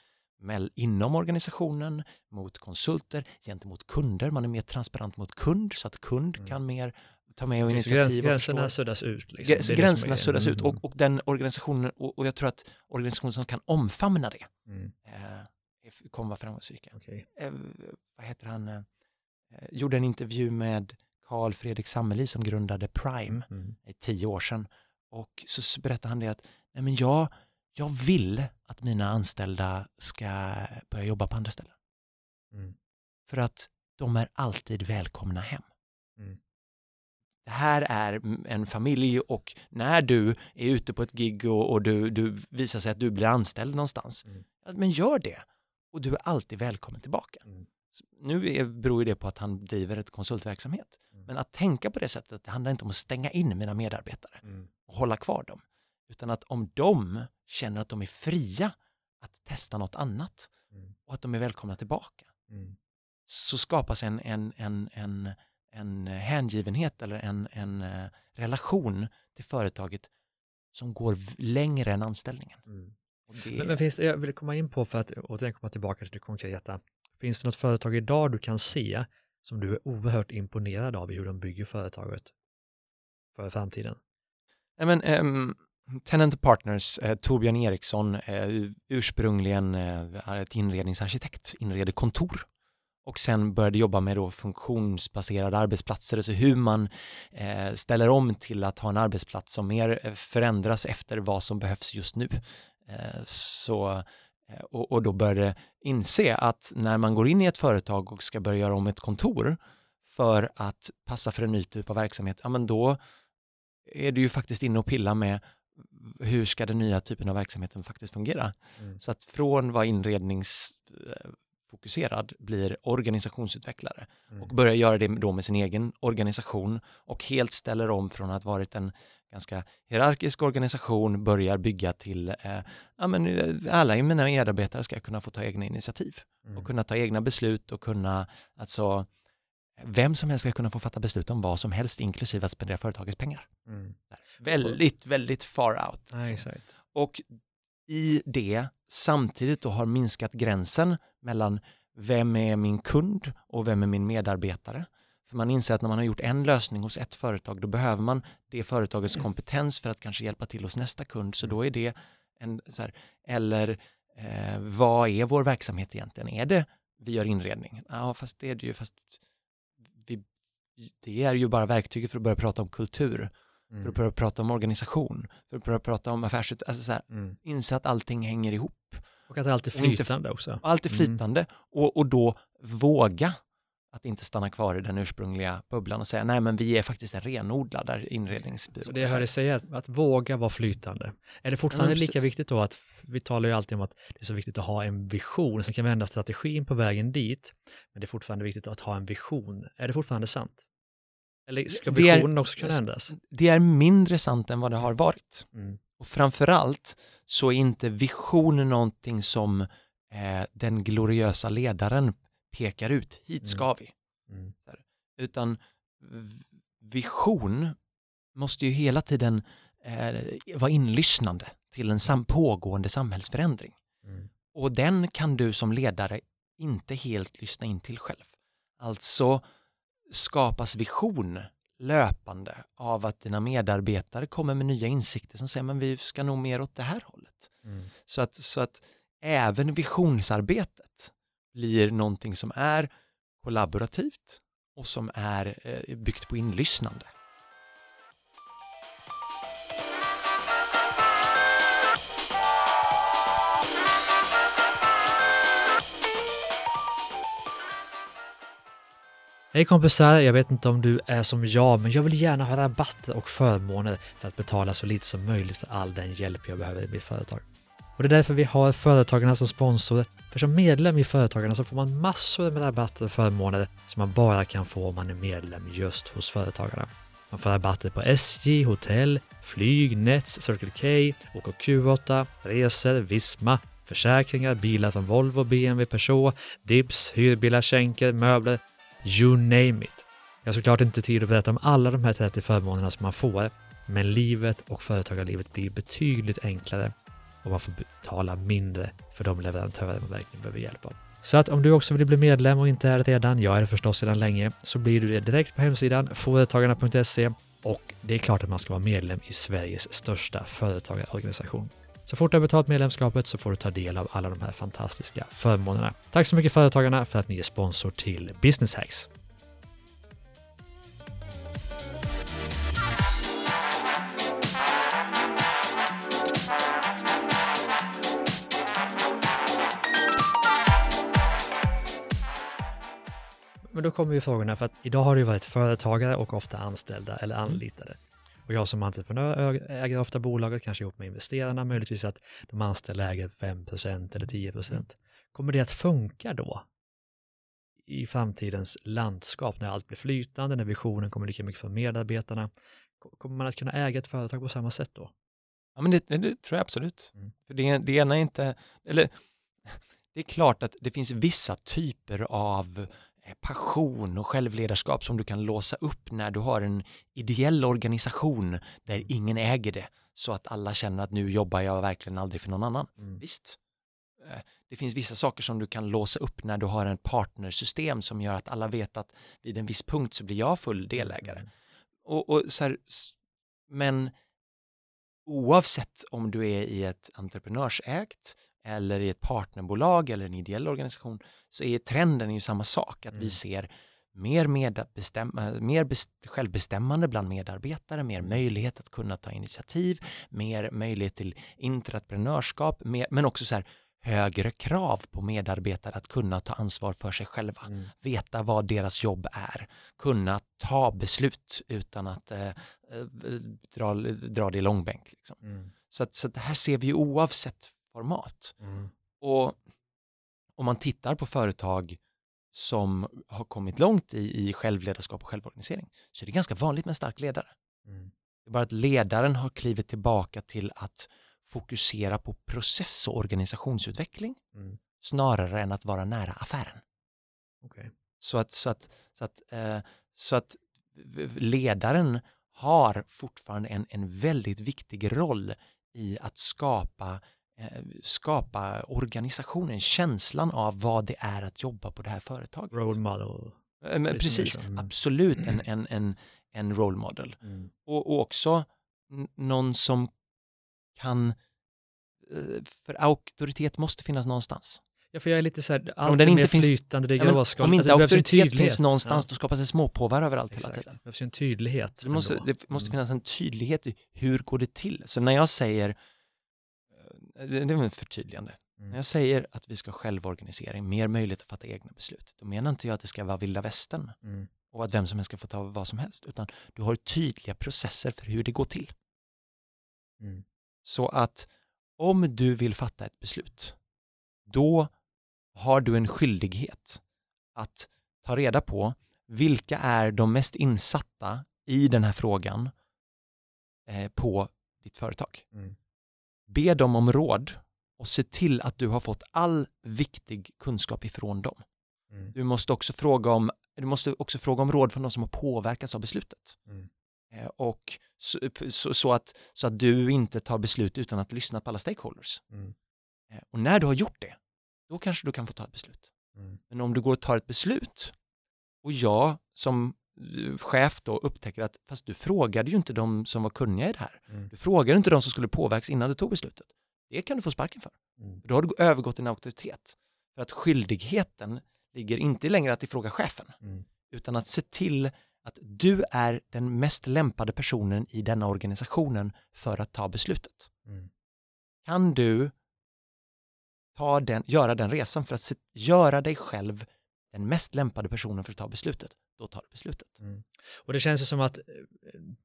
inom organisationen, mot konsulter, gentemot kunder. Man är mer transparent mot kund så att kund Mm. kan mer ta med och initiativ gräns, och gränserna suddas ut. Liksom. Gränserna är- suddas ut Mm. och, och den organisationen, och, och jag tror att organisationer som kan omfamna det Mm. eh, kommer vara framgångsrika. Okej. Eh, vad heter han? Eh, gjorde en intervju med Carl Fredrik Sammeli som grundade Prime Mm. tio år sedan. Och så berättade han det att nej men jag, jag vill att mina anställda ska börja jobba på andra ställen. Mm. För att de är alltid välkomna hem. Mm. Det här är en familj och när du är ute på ett gig och, och du, du visar sig att du blir anställd någonstans, Mm. men gör det. Och du är alltid välkommen tillbaka. Mm. Nu är, beror det på att han driver ett konsultverksamhet. Mm. Men att tänka på det sättet, det handlar inte om att stänga in mina medarbetare Mm. och hålla kvar dem. Utan att om de känner att de är fria att testa något annat Mm. och att de är välkomna tillbaka Mm. så skapas en, en, en, en, en hängivenhet eller en, en eh, relation till företaget som går längre än anställningen. Mm. Det, Men, men finns, jag vill komma in på, för att återigen komma tillbaka till det konkreta, finns det något företag idag du kan se som du är oerhört imponerad av i hur de bygger företaget för framtiden? Nej, men, ehm, Tenant Partners, eh, Torbjörn Eriksson, eh, ursprungligen eh, är ett inredningsarkitekt, inreder kontor och sen började jobba med då funktionsbaserade arbetsplatser, alltså hur man eh, ställer om till att ha en arbetsplats som mer eh, förändras efter vad som behövs just nu. Eh, så, eh, och, och då började inse att när man går in i ett företag och ska börja göra om ett kontor för att passa för en ny typ av verksamhet, ja men då är du ju faktiskt inne och pillar med hur ska den nya typen av verksamheten faktiskt fungera? Mm. Så att från vara inredningsfokuserad blir organisationsutvecklare mm. och börjar göra det då med sin egen organisation och helt ställer om från att varit en ganska hierarkisk organisation börjar bygga till, eh, ja men eh, alla mina medarbetare ska kunna få ta egna initiativ mm. och kunna ta egna beslut och kunna, alltså vem som helst ska kunna få fatta beslut om vad som helst, inklusive att spendera företagets pengar. Mm. Väldigt, väldigt far out. Ja, exakt. Och i det samtidigt då har minskat gränsen mellan vem är min kund och vem är min medarbetare. För man inser att när man har gjort en lösning hos ett företag, då behöver man det företagets kompetens för att kanske hjälpa till hos nästa kund. Så då är det en, så här, eller eh, vad är vår verksamhet egentligen? Är det vi gör inredning? Ja, fast det är det ju, fast det är ju bara verktyget för att börja prata om kultur, mm. för att börja prata om organisation, för att börja prata om affärs... Alltså så här, mm. inse att allting hänger ihop. Och att allt är flytande också. Allt är flytande mm. och, och då våga att inte stanna kvar i den ursprungliga bubblan och säga nej men vi är faktiskt en renodlad inredningsbyrå. Så det jag hörde säga att, att våga vara flytande. Är det fortfarande ja, lika viktigt då att, vi talar ju alltid om att det är så viktigt att ha en vision, sen kan vi ändra strategin på vägen dit, men det är fortfarande viktigt att ha en vision. Är det fortfarande sant? Eller ska visionen är, också kunna ändras? Det är mindre sant än vad det har varit. Mm. Och framförallt så är inte visionen någonting som eh, den gloriösa ledaren pekar ut, hit ska mm. vi. Mm. Utan vision måste ju hela tiden eh, vara inlyssnande till en sam pågående samhällsförändring. Mm. Och den kan du som ledare inte helt lyssna in till själv. Alltså skapas vision löpande av att dina medarbetare kommer med nya insikter som säger men vi ska nog mer åt det här hållet. Mm. Så, att, så att även visionsarbetet blir någonting som är kollaborativt och som är eh, byggt på inlyssnande. Hej kompisar, jag vet inte om du är som jag, men jag vill gärna ha rabatter och förmåner för att betala så lite som möjligt för all den hjälp jag behöver i mitt företag. Och det är därför vi har Företagarna som sponsor. För som medlem i Företagarna så får man massor med rabatter och förmåner som man bara kan få om man är medlem just hos Företagarna. Man får rabatter på SJ, hotell, flyg, Nets, Circle K, OKQ8, resor, Visma, försäkringar, bilar från Volvo, BMW, Peugeot, Dibs, hyrbilar, skänker, möbler, you name it. Jag har såklart inte tid att berätta om alla de här 30 förmånerna som man får, men livet och företagarlivet blir betydligt enklare och man får betala mindre för de leverantörer man verkligen behöver hjälp av. Så att om du också vill bli medlem och inte är det redan, jag är det förstås sedan länge, så blir du det direkt på hemsidan företagarna.se och det är klart att man ska vara medlem i Sveriges största företagarorganisation. Så fort du har betalt medlemskapet så får du ta del av alla de här fantastiska förmånerna. Tack så mycket Företagarna för att ni är sponsor till Business Hacks. Men då kommer ju frågorna, för att idag har det ju varit företagare och ofta anställda eller mm. anlitade. Och jag som entreprenör äger ofta bolaget, kanske ihop med investerarna, möjligtvis att de anställda äger 5% eller 10% Kommer det att funka då? I framtidens landskap, när allt blir flytande, när visionen kommer lika mycket för medarbetarna. Kommer man att kunna äga ett företag på samma sätt då? Ja, men det, det tror jag absolut. Mm. För det, det ena är inte, eller det är klart att det finns vissa typer av passion och självledarskap som du kan låsa upp när du har en ideell organisation där ingen äger det så att alla känner att nu jobbar jag verkligen aldrig för någon annan. Mm. Visst, eh, det finns vissa saker som du kan låsa upp när du har en partnersystem som gör att alla vet att vid en viss punkt så blir jag full delägare. Mm. Och, och så här, men oavsett om du är i ett entreprenörsägt eller i ett partnerbolag eller en ideell organisation så är trenden ju samma sak, att mm. vi ser mer, mer självbestämmande bland medarbetare, mer möjlighet att kunna ta initiativ, mer möjlighet till intraprenörskap, mer, men också så här högre krav på medarbetare att kunna ta ansvar för sig själva, Mm. veta vad deras jobb är, kunna ta beslut utan att eh, eh, dra, dra det i långbänk. Liksom. Mm. Så, att, så att det här ser vi oavsett format. Mm. Och om man tittar på företag som har kommit långt i, i självledarskap och självorganisering så är det ganska vanligt med en stark ledare. Mm. Det är bara att ledaren har klivit tillbaka till att fokusera på process och organisationsutveckling Mm. snarare än att vara nära affären. Okej. Så att, så att, så att, eh, så att ledaren har fortfarande en, en väldigt viktig roll i att skapa, skapa organisationen, känslan av vad det är att jobba på det här företaget. Role model. Eh, men Precis som du Precis, sa. Mm. absolut en, en, en, en role model. Mm. Och, och också någon som kan, eh, för auktoritet måste finnas någonstans. Ja, för jag är lite så här, allt den är inte finns- flytande, det är Ja, men om inte Alltså, behövs en auktoritet finns någonstans, Ja, då skapas det småpåvar överallt hela exakt. tiden. Det behövs ju en tydlighet. Det måste, det måste finnas en tydlighet i hur går det till. Så när jag säger, eh, det det är ett förtydligande, Mm. när jag säger att vi ska självorganisering, mer möjlighet att fatta egna beslut, då menar inte jag att det ska vara vilda västern Mm. och att vem som helst ska få ta vad som helst, utan du har tydliga processer för hur det går till. Mm. Så att om du vill fatta ett beslut, då har du en skyldighet att ta reda på vilka är de mest insatta i den här frågan eh, på ditt företag. Mm. Be dem om råd och se till att du har fått all viktig kunskap ifrån dem. Mm. Du måste också fråga om, du måste också fråga om råd från de som har påverkats av beslutet. Mm. Eh, Och så, så, så, att, så att du inte tar beslut utan att lyssna på alla stakeholders. Mm. Eh, Och när du har gjort det, då kanske du kan få ta ett beslut. Mm. Men om du går och tar ett beslut och jag som chef då upptäcker att fast du frågade ju inte de som var kunniga i det här. Mm. Du frågade inte de som skulle påverkas innan du tog beslutet. Det kan du få sparken för. Mm. Då har du övergått din auktoritet. För att skyldigheten ligger inte längre att ifråga chefen, Mm. utan att se till att du är den mest lämpade personen i denna organisationen för att ta beslutet. Mm. Kan du ta den, göra den resan för att se, göra dig själv den mest lämpade personen för att ta beslutet, då tar du beslutet. Mm. Och det känns ju som att eh,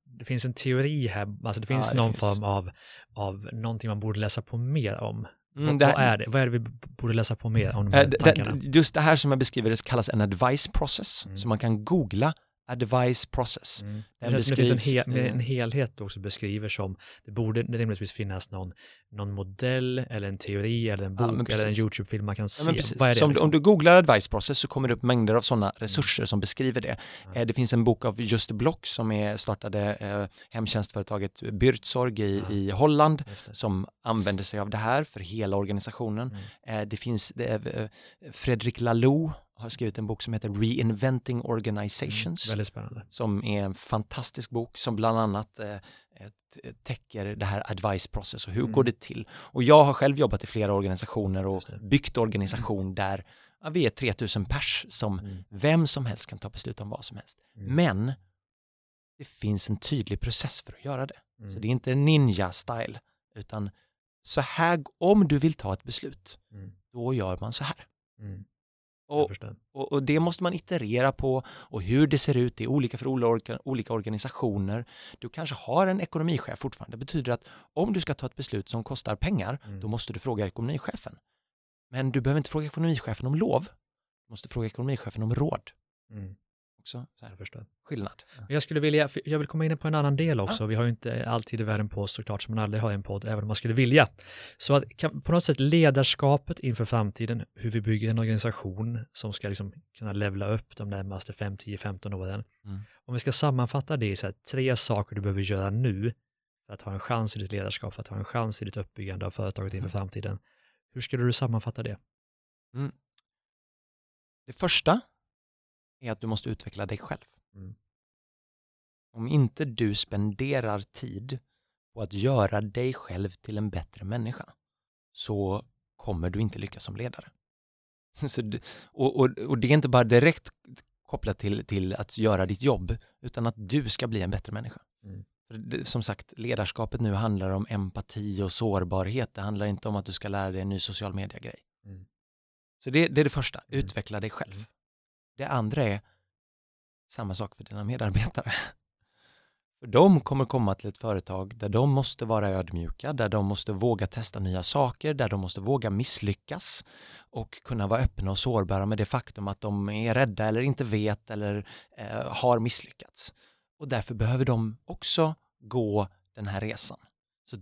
det finns en teori här, alltså det finns Ja, det någon finns. form av, av någonting man borde läsa på mer om. Mm, vad, det vad här- är det? Vad är det vi borde läsa på mer om de Eh, här d- tankarna? d- Just det här som jag beskriver det kallas en advice process, Mm. så man kan googla advice process. Mm. Det känns som det finns en, hel, eh, en helhet du också beskriver som det borde rimligtvis finnas någon, någon modell eller en teori eller en Ja, bok eller en. YouTube-film man kan Ja, se. precis. Vad är det? Så om, du- liksom? om du googlar advice process så kommer det upp mängder av sådana resurser som beskriver det. Ja. Eh, Det finns en bok av Just Block som är startade eh, hemtjänstföretaget Bürtzorg i, Ja. i Holland som använder sig av det här för hela organisationen. Mm. Eh, Det finns, det eh, Fredrik Laloux har skrivit en bok som heter Reinventing Organizations. Mm. Väldigt spännande. som är en fantastisk bok som bland annat eh, täcker det här advice process och hur Mm. går det till. Och jag har själv jobbat i flera organisationer och byggt organisation där ja, vi är 3000 pers som Mm. vem som helst kan ta beslut om vad som helst. Mm. Men det finns en tydlig process för att göra det. Mm. Så det är inte ninja-style, utan så här, om du vill ta ett beslut, Mm. då gör man så här. Och, och, och det måste man iterera på och hur det ser ut, det är olika för olika, olika organisationer. Du kanske har en ekonomichef fortfarande. Det betyder att om du ska ta ett beslut som kostar pengar, Mm. då måste du fråga ekonomichefen. Men du behöver inte fråga ekonomichefen om lov. Du måste fråga ekonomichefen om råd. Mm. Också så här, Jag skillnad. Jag skulle vilja, jag vill komma in på en annan del också. Vi har ju inte alltid i världen på oss såklart, som man aldrig har en podd, även om man skulle vilja. Så att kan, på något sätt ledarskapet inför framtiden, hur vi bygger en organisation som ska liksom kunna levla upp de närmaste 5, 10, 15 åren. Mm. Om vi ska sammanfatta det i så här, tre saker du behöver göra nu för att ha en chans i ditt ledarskap, för att ha en chans i ditt uppbyggande av företaget inför framtiden. Hur skulle du sammanfatta det? Det första är att du måste utveckla dig själv. Mm. Om inte du spenderar tid på att göra dig själv till en bättre människa så kommer du inte lyckas som ledare. Så och, och, och det är inte bara direkt kopplat till, till att göra ditt jobb utan att du ska bli en bättre människa. Mm. För Som sagt, ledarskapet nu handlar om empati och sårbarhet. Det handlar inte om att du ska lära dig en ny social media-grej. Mm. Så det, det, är det första, mm. utveckla dig själv. Det andra är samma sak för dina medarbetare. För de kommer komma till ett företag där de måste vara ödmjuka, där de måste våga testa nya saker, där de måste våga misslyckas och kunna vara öppna och sårbara med det faktum att de är rädda eller inte vet eller eh, har misslyckats. Och därför behöver de också gå den här resan. Så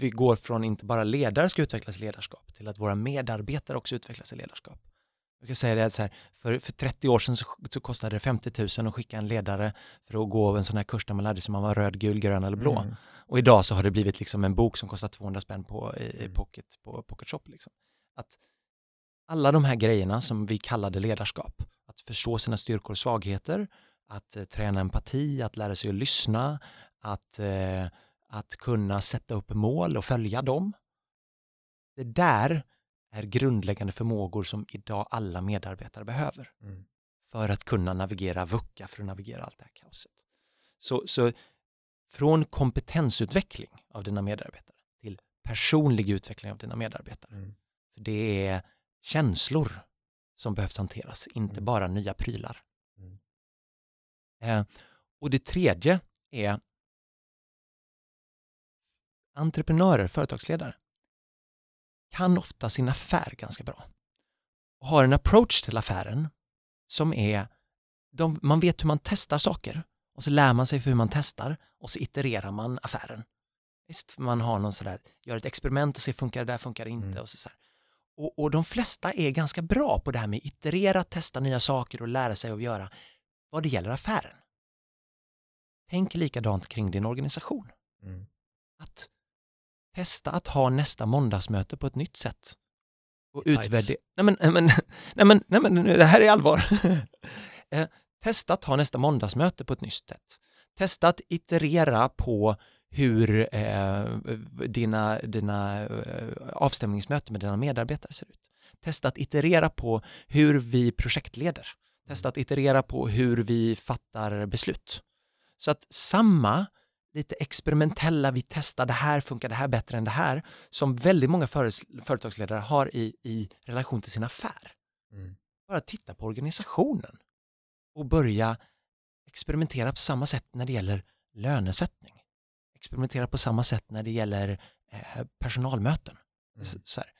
vi går från inte bara ledare ska utvecklas i ledarskap till att våra medarbetare också utvecklas i ledarskap. Jag kan säga det så här, för, för 30 år sedan så, så, kostade det 50 000 att skicka en ledare för att gå en sån här kurs där man lärde sig om man var röd, gul, grön eller blå. Mm. Och idag så har det blivit liksom en bok som kostar 200 spänn på, i, i mm. pocket, på Pocket Shop. Liksom. Att alla de här grejerna som vi kallade ledarskap, att förstå sina styrkor och svagheter, att eh, träna empati, att lära sig att lyssna, att, eh, att kunna sätta upp mål och följa dem. Det där är grundläggande förmågor som idag alla medarbetare behöver mm. för att kunna navigera VUCA, för att navigera allt det här kaoset. Så, så från kompetensutveckling av dina medarbetare till personlig utveckling av dina medarbetare. Mm. För Det är känslor som behövs hanteras, inte mm. bara nya prylar. Mm. Eh, och det tredje är entreprenörer, företagsledare kan ofta sin affär ganska bra och har en approach till affären som är, de, man vet hur man testar saker och så lär man sig för hur man testar och så itererar man affären. Visst, man har någon sådär, gör ett experiment och ser funkar det där, funkar det inte mm. och så, så och, och, de flesta är ganska bra på det här med iterera, testa nya saker och lära sig att göra vad det gäller affären. Tänk likadant kring din organisation. Mm. Att Testa att ha nästa måndagsmöte på ett nytt sätt. Och utvärdera... Nej men, nej men, nej men, nej men, det här är allvar. eh, testa att ha nästa måndagsmöte på ett nytt sätt. Testa att iterera på hur eh, dina, dina eh, avstämningsmöten med dina medarbetare ser ut. Testa att iterera på hur vi projektleder. Testa att iterera på hur vi fattar beslut. Så att samma lite experimentella, vi testar det här, funkar det här bättre än det här, som väldigt många företagsledare har i, i relation till sin affär. Mm. Bara titta på organisationen och börja experimentera på samma sätt när det gäller lönesättning. Experimentera på samma sätt när det gäller eh, personalmöten. Mm. Så här.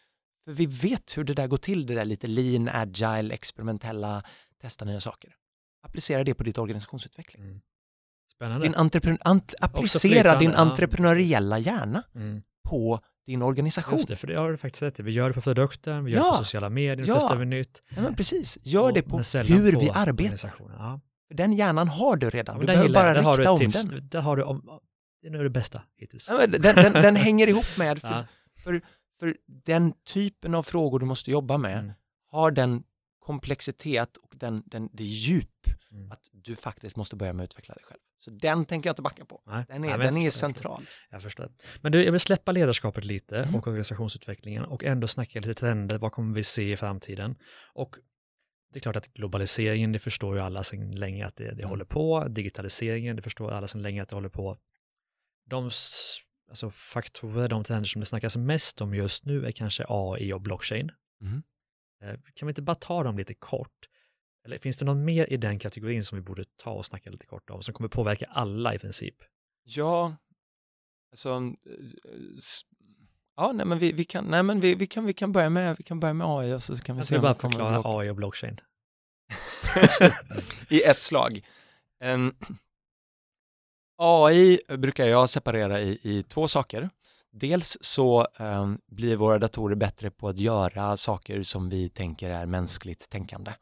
För vi vet hur det där går till, det där lite lean, agile, experimentella, testa nya saker. Applicera det på ditt organisationsutveckling. Mm. Spännande. Din entrepren ant applicera din entreprenöriella hjärna mm. på din organisation. Just det, för det har du faktiskt rätt Vi gör det på produkten, vi gör ja. det på sociala medier, ja. testar vi nytt. Ja, men precis. Gör det på hur på vi arbetar. Ja. Den hjärnan har du redan, ja, du behöver bara rikta har du om tips. den. Där har du om, det är nog det bästa hittills. Ja, den, den, den, hänger ihop med, för, för, för, den typen av frågor du måste jobba med mm. har den komplexitet och den, den, det djup mm. att du faktiskt måste börja med att utveckla dig själv. Så den tänker jag inte backa på. Nej. Den är, ja, den är central. Jag förstår. Men du, jag vill släppa ledarskapet lite mm. och organisationsutvecklingen och ändå snacka lite trender. Vad kommer vi se i framtiden? Och det är klart att globaliseringen, det förstår ju alla sedan länge att det, det mm. håller på. Digitaliseringen, det förstår alla sedan länge att det håller på. De alltså, faktorer, de trender som det snackas mest om just nu är kanske AI och blockchain. Mm. Eh, kan vi inte bara ta dem lite kort? Eller finns det någon mer i den kategorin som vi borde ta och snacka lite kort om, som kommer påverka alla i princip? Ja, alltså, ja, nej men vi, vi kan, nej men vi, vi, kan, vi kan börja med, vi kan börja med AI och så kan vi Jag se om bara förklara AI och blockchain. I ett slag. Um, AI brukar jag separera i, i två saker. Dels så eh, blir våra datorer bättre på att göra saker som vi tänker är mänskligt tänkande.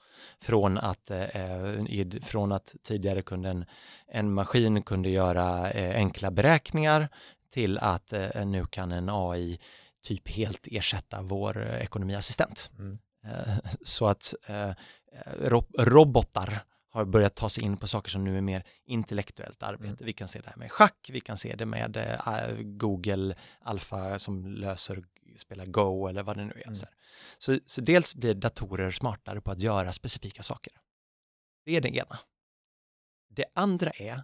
Från att, eh, från att tidigare kunde en, en maskin kunde göra eh, enkla beräkningar till att eh, nu kan en AI typ helt ersätta vår ekonomiassistent. Mm. Eh, så att eh, ro robotar har börjat ta sig in på saker som nu är mer intellektuellt arbete. Mm. Vi kan se det här med schack, vi kan se det med äh, Google Alpha som löser, spelar Go eller vad det nu är. Mm. Så, så dels blir datorer smartare på att göra specifika saker. Det är det ena. Det andra är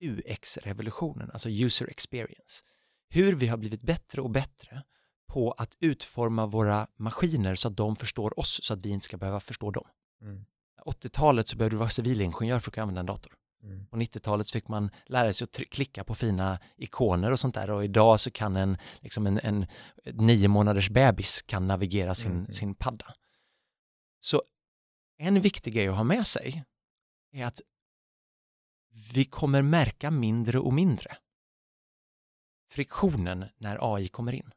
UX-revolutionen, alltså user experience. Hur vi har blivit bättre och bättre på att utforma våra maskiner så att de förstår oss så att vi inte ska behöva förstå dem. Mm. 80-talet så behövde du vara civilingenjör för att kunna använda en dator. Mm. På 90-talet så fick man lära sig att klicka på fina ikoner och sånt där och idag så kan en, liksom en, en nio månaders bebis kan navigera sin, Mm. sin padda. Så en viktig grej att ha med sig är att vi kommer märka mindre och mindre friktionen när AI kommer in.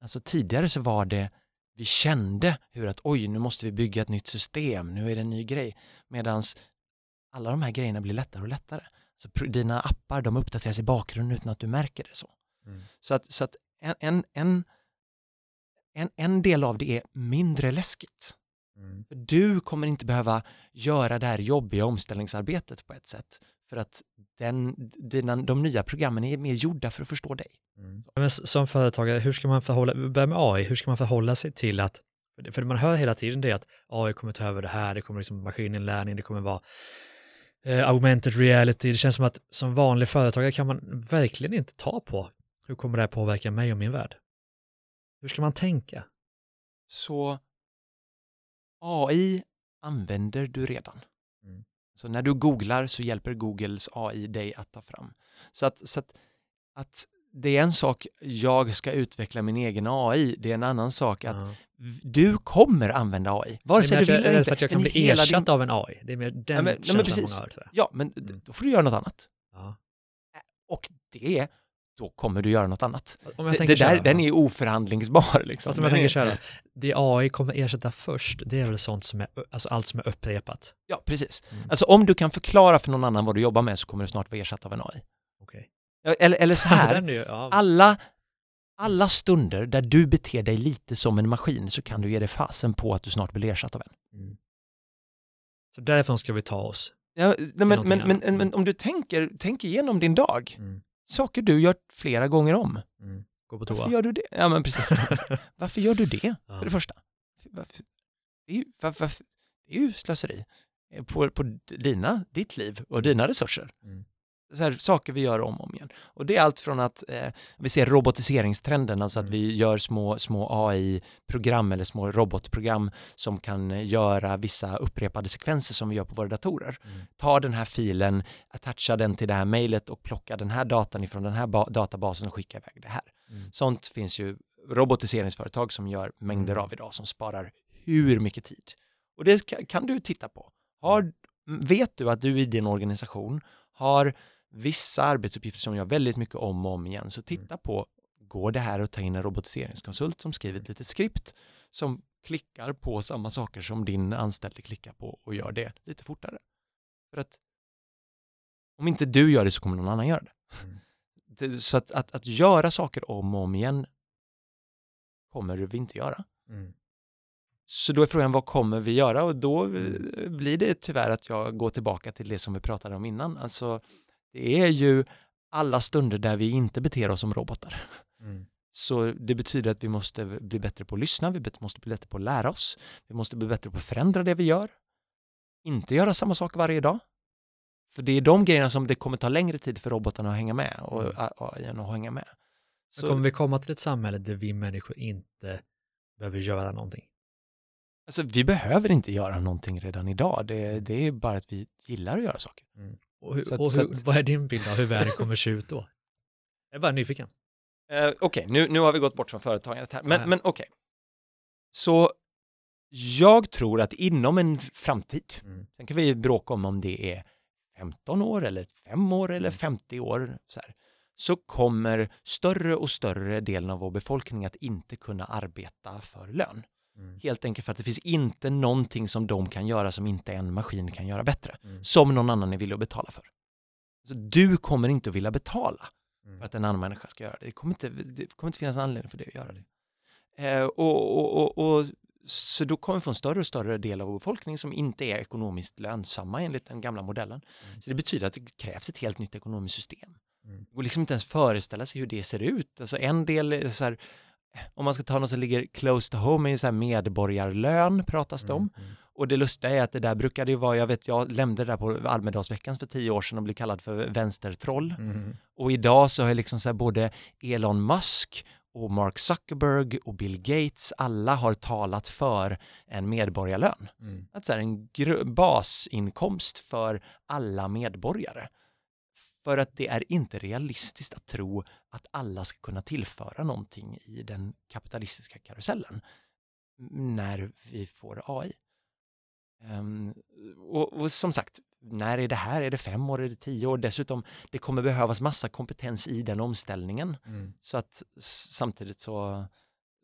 Alltså tidigare så var det, vi kände hur att oj, nu måste vi bygga ett nytt system, nu är det en ny grej. Medan alla de här grejerna blir lättare och lättare. Så dina appar, de uppdateras i bakgrunden utan att du märker det så. Mm. Så att, så att en, en, en, en, del av det är mindre läskigt. Mm. Du kommer inte behöva göra det här jobbiga omställningsarbetet på ett sätt. För att den, dina, de nya programmen är mer gjorda för att förstå dig. Mm. Men som företagare, hur ska man förhålla, med AI, hur ska man förhålla sig till att, för det- för man hör hela tiden det att AI kommer ta över det här, det kommer liksom maskininlärning, det kommer vara eh, augmented reality, det känns som att som vanlig företagare kan man verkligen inte ta på hur kommer det här påverka mig och min värld? Hur ska man tänka? Så AI använder du redan. Så när du googlar så hjälper Googles AI dig att ta fram. Så att, så att, att det är en sak, jag ska utveckla min egen AI, det är en annan sak att Ja. du kommer använda AI, vare sig du vill eller inte. för att jag kan bli ersatt din- av en AI. Det är mer den Ja, men- nej, men känslan precis. många har. Ja, men Mm. då får du göra något annat. Ja. Och det är, då kommer du göra något annat. Det, det där, den är oförhandlingsbar. Liksom. Om jag tänker så här, det AI kommer ersätta först, det är väl sånt som är, alltså allt som är upprepat. Ja, precis. Mm. Alltså om du kan förklara för någon annan vad du jobbar med så kommer du snart vara ersatt av en AI. Ja, Eller, eller så här, alla, alla stunder där du beter dig lite som en maskin så kan du ge dig fasen på att du snart blir ersatt av en. Mm. Så därifrån ska vi ta oss. Ja, nej, men, men, men, men, om du tänker, tänk igenom din dag, Mm. Saker du gör flera gånger om. Mm. Gå på Varför toa. gör du det? Ja, men precis. Varför gör du det, Ja. för det första? Varför? Det, är ju, varför, det är ju slöseri på, på dina, ditt liv och dina resurser. Mm. Så här, saker vi gör om och om igen. Och det är allt från att eh, vi ser robotiseringstrenden, alltså att vi gör små, små AI-program eller små robotprogram som kan eh, göra vissa upprepade sekvenser som vi gör på våra datorer. Mm. Ta den här filen, attacha den till det här mejlet och plocka den här datan ifrån den här ba- databasen och skicka iväg det här. Mm. Sånt finns ju robotiseringsföretag som gör mängder Mm. av idag som sparar hur mycket tid. Och det ka- kan du titta på. Har, vet du att du i din organisation har vissa arbetsuppgifter som gör väldigt mycket om och om igen, så titta på, går det här att ta in en robotiseringskonsult som skriver ett litet skript som klickar på samma saker som din anställde klickar på och gör det lite fortare. För att om inte du gör det så kommer någon annan göra det. Mm. det så att, att, att göra saker om och om igen kommer vi inte göra. Mm. Så då är frågan, vad kommer vi göra? Och då eh, blir det tyvärr att jag går tillbaka till det som vi pratade om innan. Alltså, det är ju alla stunder där vi inte beter oss som robotar. Mm. Så det betyder att vi måste bli bättre på att lyssna, vi måste bli bättre på att lära oss, vi måste bli bättre på att förändra det vi gör. Inte göra samma sak varje dag. För det är de grejerna som det kommer ta längre tid för robotarna att hänga med och Mm. AI att hänga med. Men Så, kommer vi komma till ett samhälle där vi människor inte behöver göra någonting? alltså, vi behöver inte göra någonting redan idag, det, det är bara att vi gillar att göra saker. Och, hur, Så att- och så hur, att- vad är din bild av hur världen kommer se ut då? Jag är bara nyfiken. Eh, okej, nu, nu har vi gått bort från företagandet här, men, men okej. Så jag tror att inom en framtid, Mm. sen kan vi bråka om om det är 15 år eller 5 år eller Mm. 50 år, så, här, så kommer större och större delen av vår befolkning att inte kunna arbeta för lön. Mm. Helt enkelt för att det finns inte någonting som de kan göra som inte en maskin kan göra bättre, Mm. som någon annan är villig att betala för. Så du kommer inte att vilja betala Mm. för att en annan människa ska göra det. Det kommer inte, det kommer inte finnas anledning för det att göra det. Eh, och, och, och, och, så då kommer vi få en större och större del av vår befolkning som inte är ekonomiskt lönsamma enligt den gamla modellen. Mm. Så det betyder att det krävs ett helt nytt ekonomiskt system. Mm. Det går liksom inte ens föreställa sig hur det ser ut. Alltså en del är så här, om man ska ta något som ligger close to home är ju så här medborgarlön pratas det om. Mm. Och det lustiga är att det där brukade ju vara, jag vet, jag lämnade det där på Almedalsveckan för tio år sedan och blev kallad för vänstertroll. Mm. Och idag så har liksom så här både Elon Musk och Mark Zuckerberg och Bill Gates, alla har talat för en medborgarlön. Mm. Att så här, en basinkomst för alla medborgare. För att det är inte realistiskt att tro att alla ska kunna tillföra någonting i den kapitalistiska karusellen när vi får AI. Ehm, och, och som sagt, när är det här? Är det fem år? Är det tio år? Dessutom, det kommer behövas massa kompetens i den omställningen. Mm. Så att samtidigt så,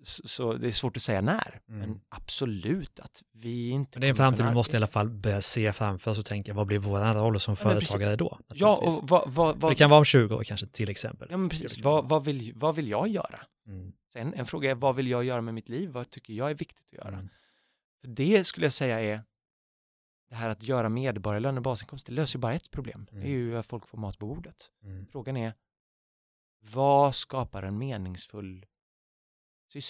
så, det är svårt att säga när. Mm. Men absolut att vi inte Men det är en framtid vi måste i alla fall börja se framför oss och tänka vad blir vår roll som Ja, företagare då? Ja, och vad, vad, vad, det kan vara om 20 år kanske till exempel. ja, men precis. Vad, vad, vill, vad vill jag göra? Mm. Sen en fråga är vad vill jag göra med mitt liv? Vad tycker jag är viktigt att göra? Mm. För det skulle jag säga är det här att göra medborgarlön och basinkomst, det löser ju bara ett problem. Det är Mm. ju att folk får mat på bordet. Mm. Frågan är vad skapar en meningsfull,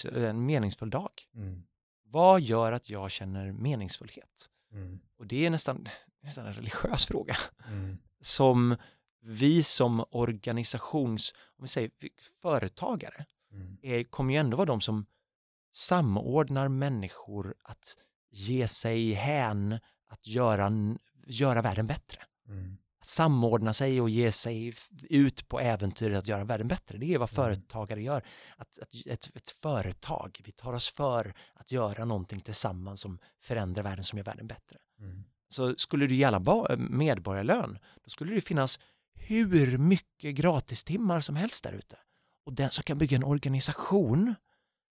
en meningsfull dag? Mm. Vad gör att jag känner meningsfullhet? Mm. Och det är nästan, nästan en religiös fråga Mm. som vi som organisations, om vi säger företagare, Mm. är, kommer ju ändå vara de som samordnar människor att ge sig hän, att göra, göra världen bättre. Mm. Samordna sig och ge sig ut på äventyr att göra världen bättre. Det är vad Mm. företagare gör. Att, att ett, ett företag, vi tar oss för att göra någonting tillsammans som förändrar världen, som gör världen bättre. Mm. Så skulle du gälla ba- medborgarlön, då skulle det finnas hur mycket gratistimmar som helst där ute. Och den som kan bygga en organisation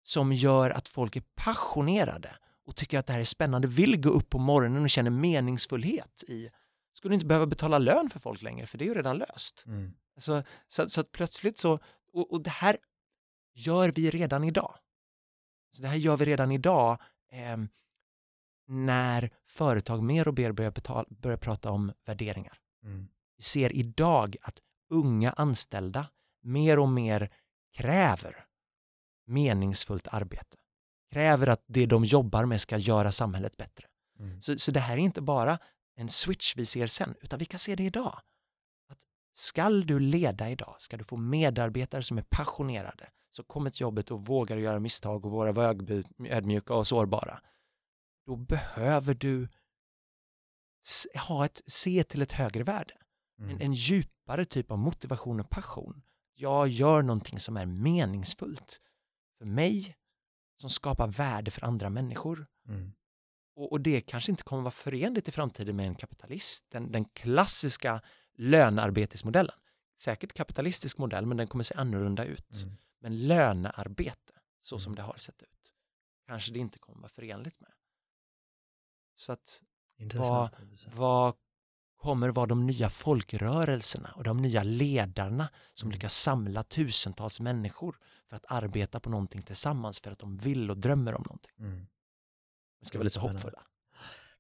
som gör att folk är passionerade och tycker att det här är spännande, vill gå upp på morgonen och känner meningsfullhet i, skulle inte behöva betala lön för folk längre, för det är ju redan löst. Mm. Så, så, så att plötsligt så, och, och det här gör vi redan idag. Så det här gör vi redan idag eh, när företag mer och mer börjar, betal, börjar prata om värderingar. Mm. Vi ser idag att unga anställda mer och mer kräver meningsfullt arbete. Kräver att det de jobbar med ska göra samhället bättre. Mm. Så, så det här är inte bara en switch vi ser sen, utan vi kan se det idag. Att skall du leda idag, ska du få medarbetare som är passionerade, så kommer till jobbet och vågar göra misstag och vara ödmjuka- och sårbara, då behöver du ha ett, se till ett högre värde. En, Mm. en djupare typ av motivation och passion. Jag gör någonting som är meningsfullt för mig, som skapar värde för andra människor. Mm. Och, och det kanske inte kommer vara förenligt i framtiden med en kapitalist, den, den klassiska lönearbetesmodellen. Säkert kapitalistisk modell, men den kommer se annorlunda ut. Mm. Men lönearbete, så som Mm. det har sett ut, kanske det inte kommer vara förenligt med. Så att Intressant. intressant. vad kommer vara de nya folkrörelserna och de nya ledarna som Mm. lyckas samla tusentals människor för att arbeta på någonting tillsammans för att de vill och drömmer om någonting. Mm. Vi ska vara lite hoppfulla.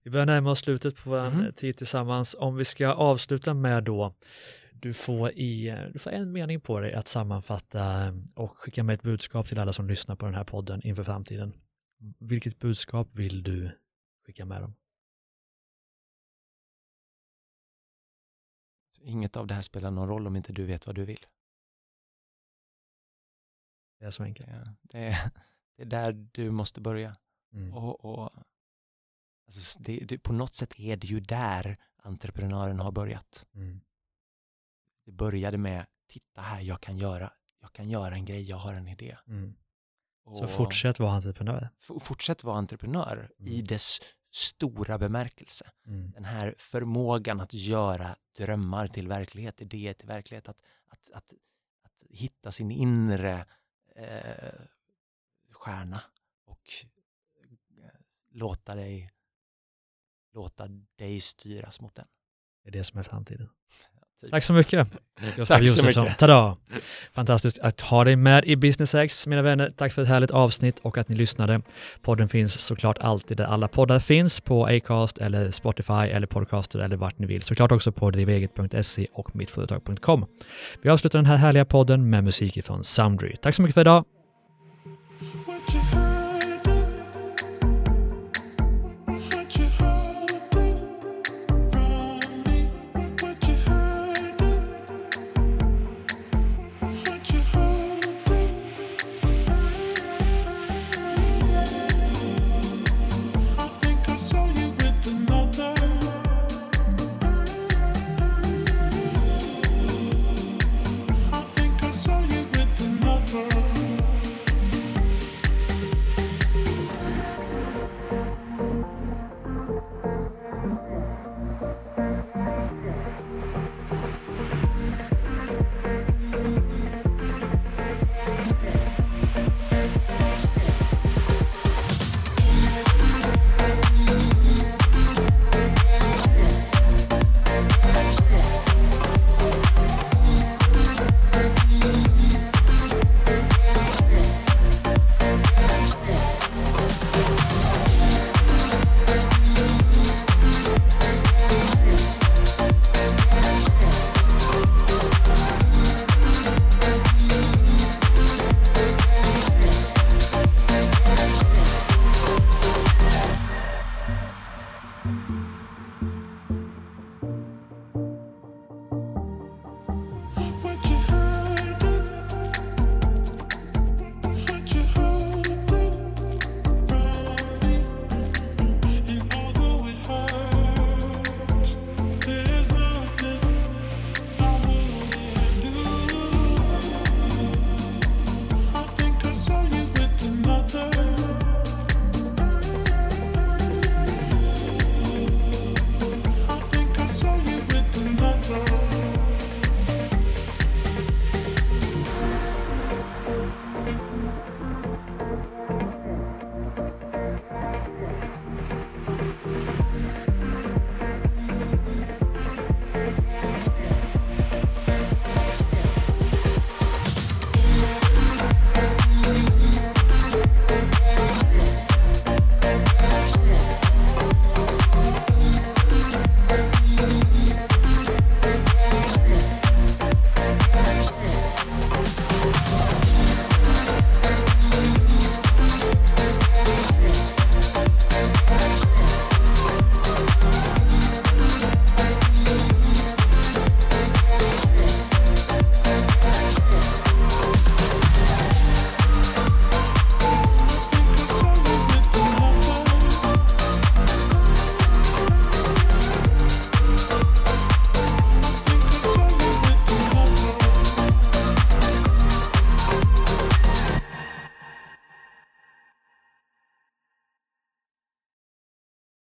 Vi börjar närma oss slutet på vår Mhm. tid tillsammans. Om vi ska avsluta med då, du får, i, du får en mening på dig att sammanfatta och skicka med ett budskap till alla som lyssnar på den här podden inför framtiden. Vilket budskap vill du skicka med dem? Inget av det här spelar någon roll om inte du vet vad du vill. Det är så enkelt. Det, det, är, det är där du måste börja. Mm. Och, och, alltså det, det, på något sätt är det ju där entreprenören har börjat. Mm. Det började med, titta här, jag kan göra, jag kan göra en grej, jag har en idé. Mm. Så Och- fortsätt vara entreprenör. fortsätt vara entreprenör i Mm. dess stora bemärkelse. Mm. Den här förmågan att göra drömmar till verklighet, idéer till verklighet, att, att, att, att hitta sin inre eh, stjärna och låta dig, låta dig styras mot den. Det är det som är framtiden. Typ. Tack så mycket. Gustav Tack så Josefsson. mycket. Tada! Fantastiskt att ha dig med i Business X, mina vänner. Tack för ett härligt avsnitt och att ni lyssnade. Podden finns såklart alltid där alla poddar finns, på Acast eller Spotify eller Podcaster eller vart ni vill. Såklart också på driveget.se och mittföretag.com. Vi avslutar den här härliga podden med musik från Soundry. Tack så mycket för idag.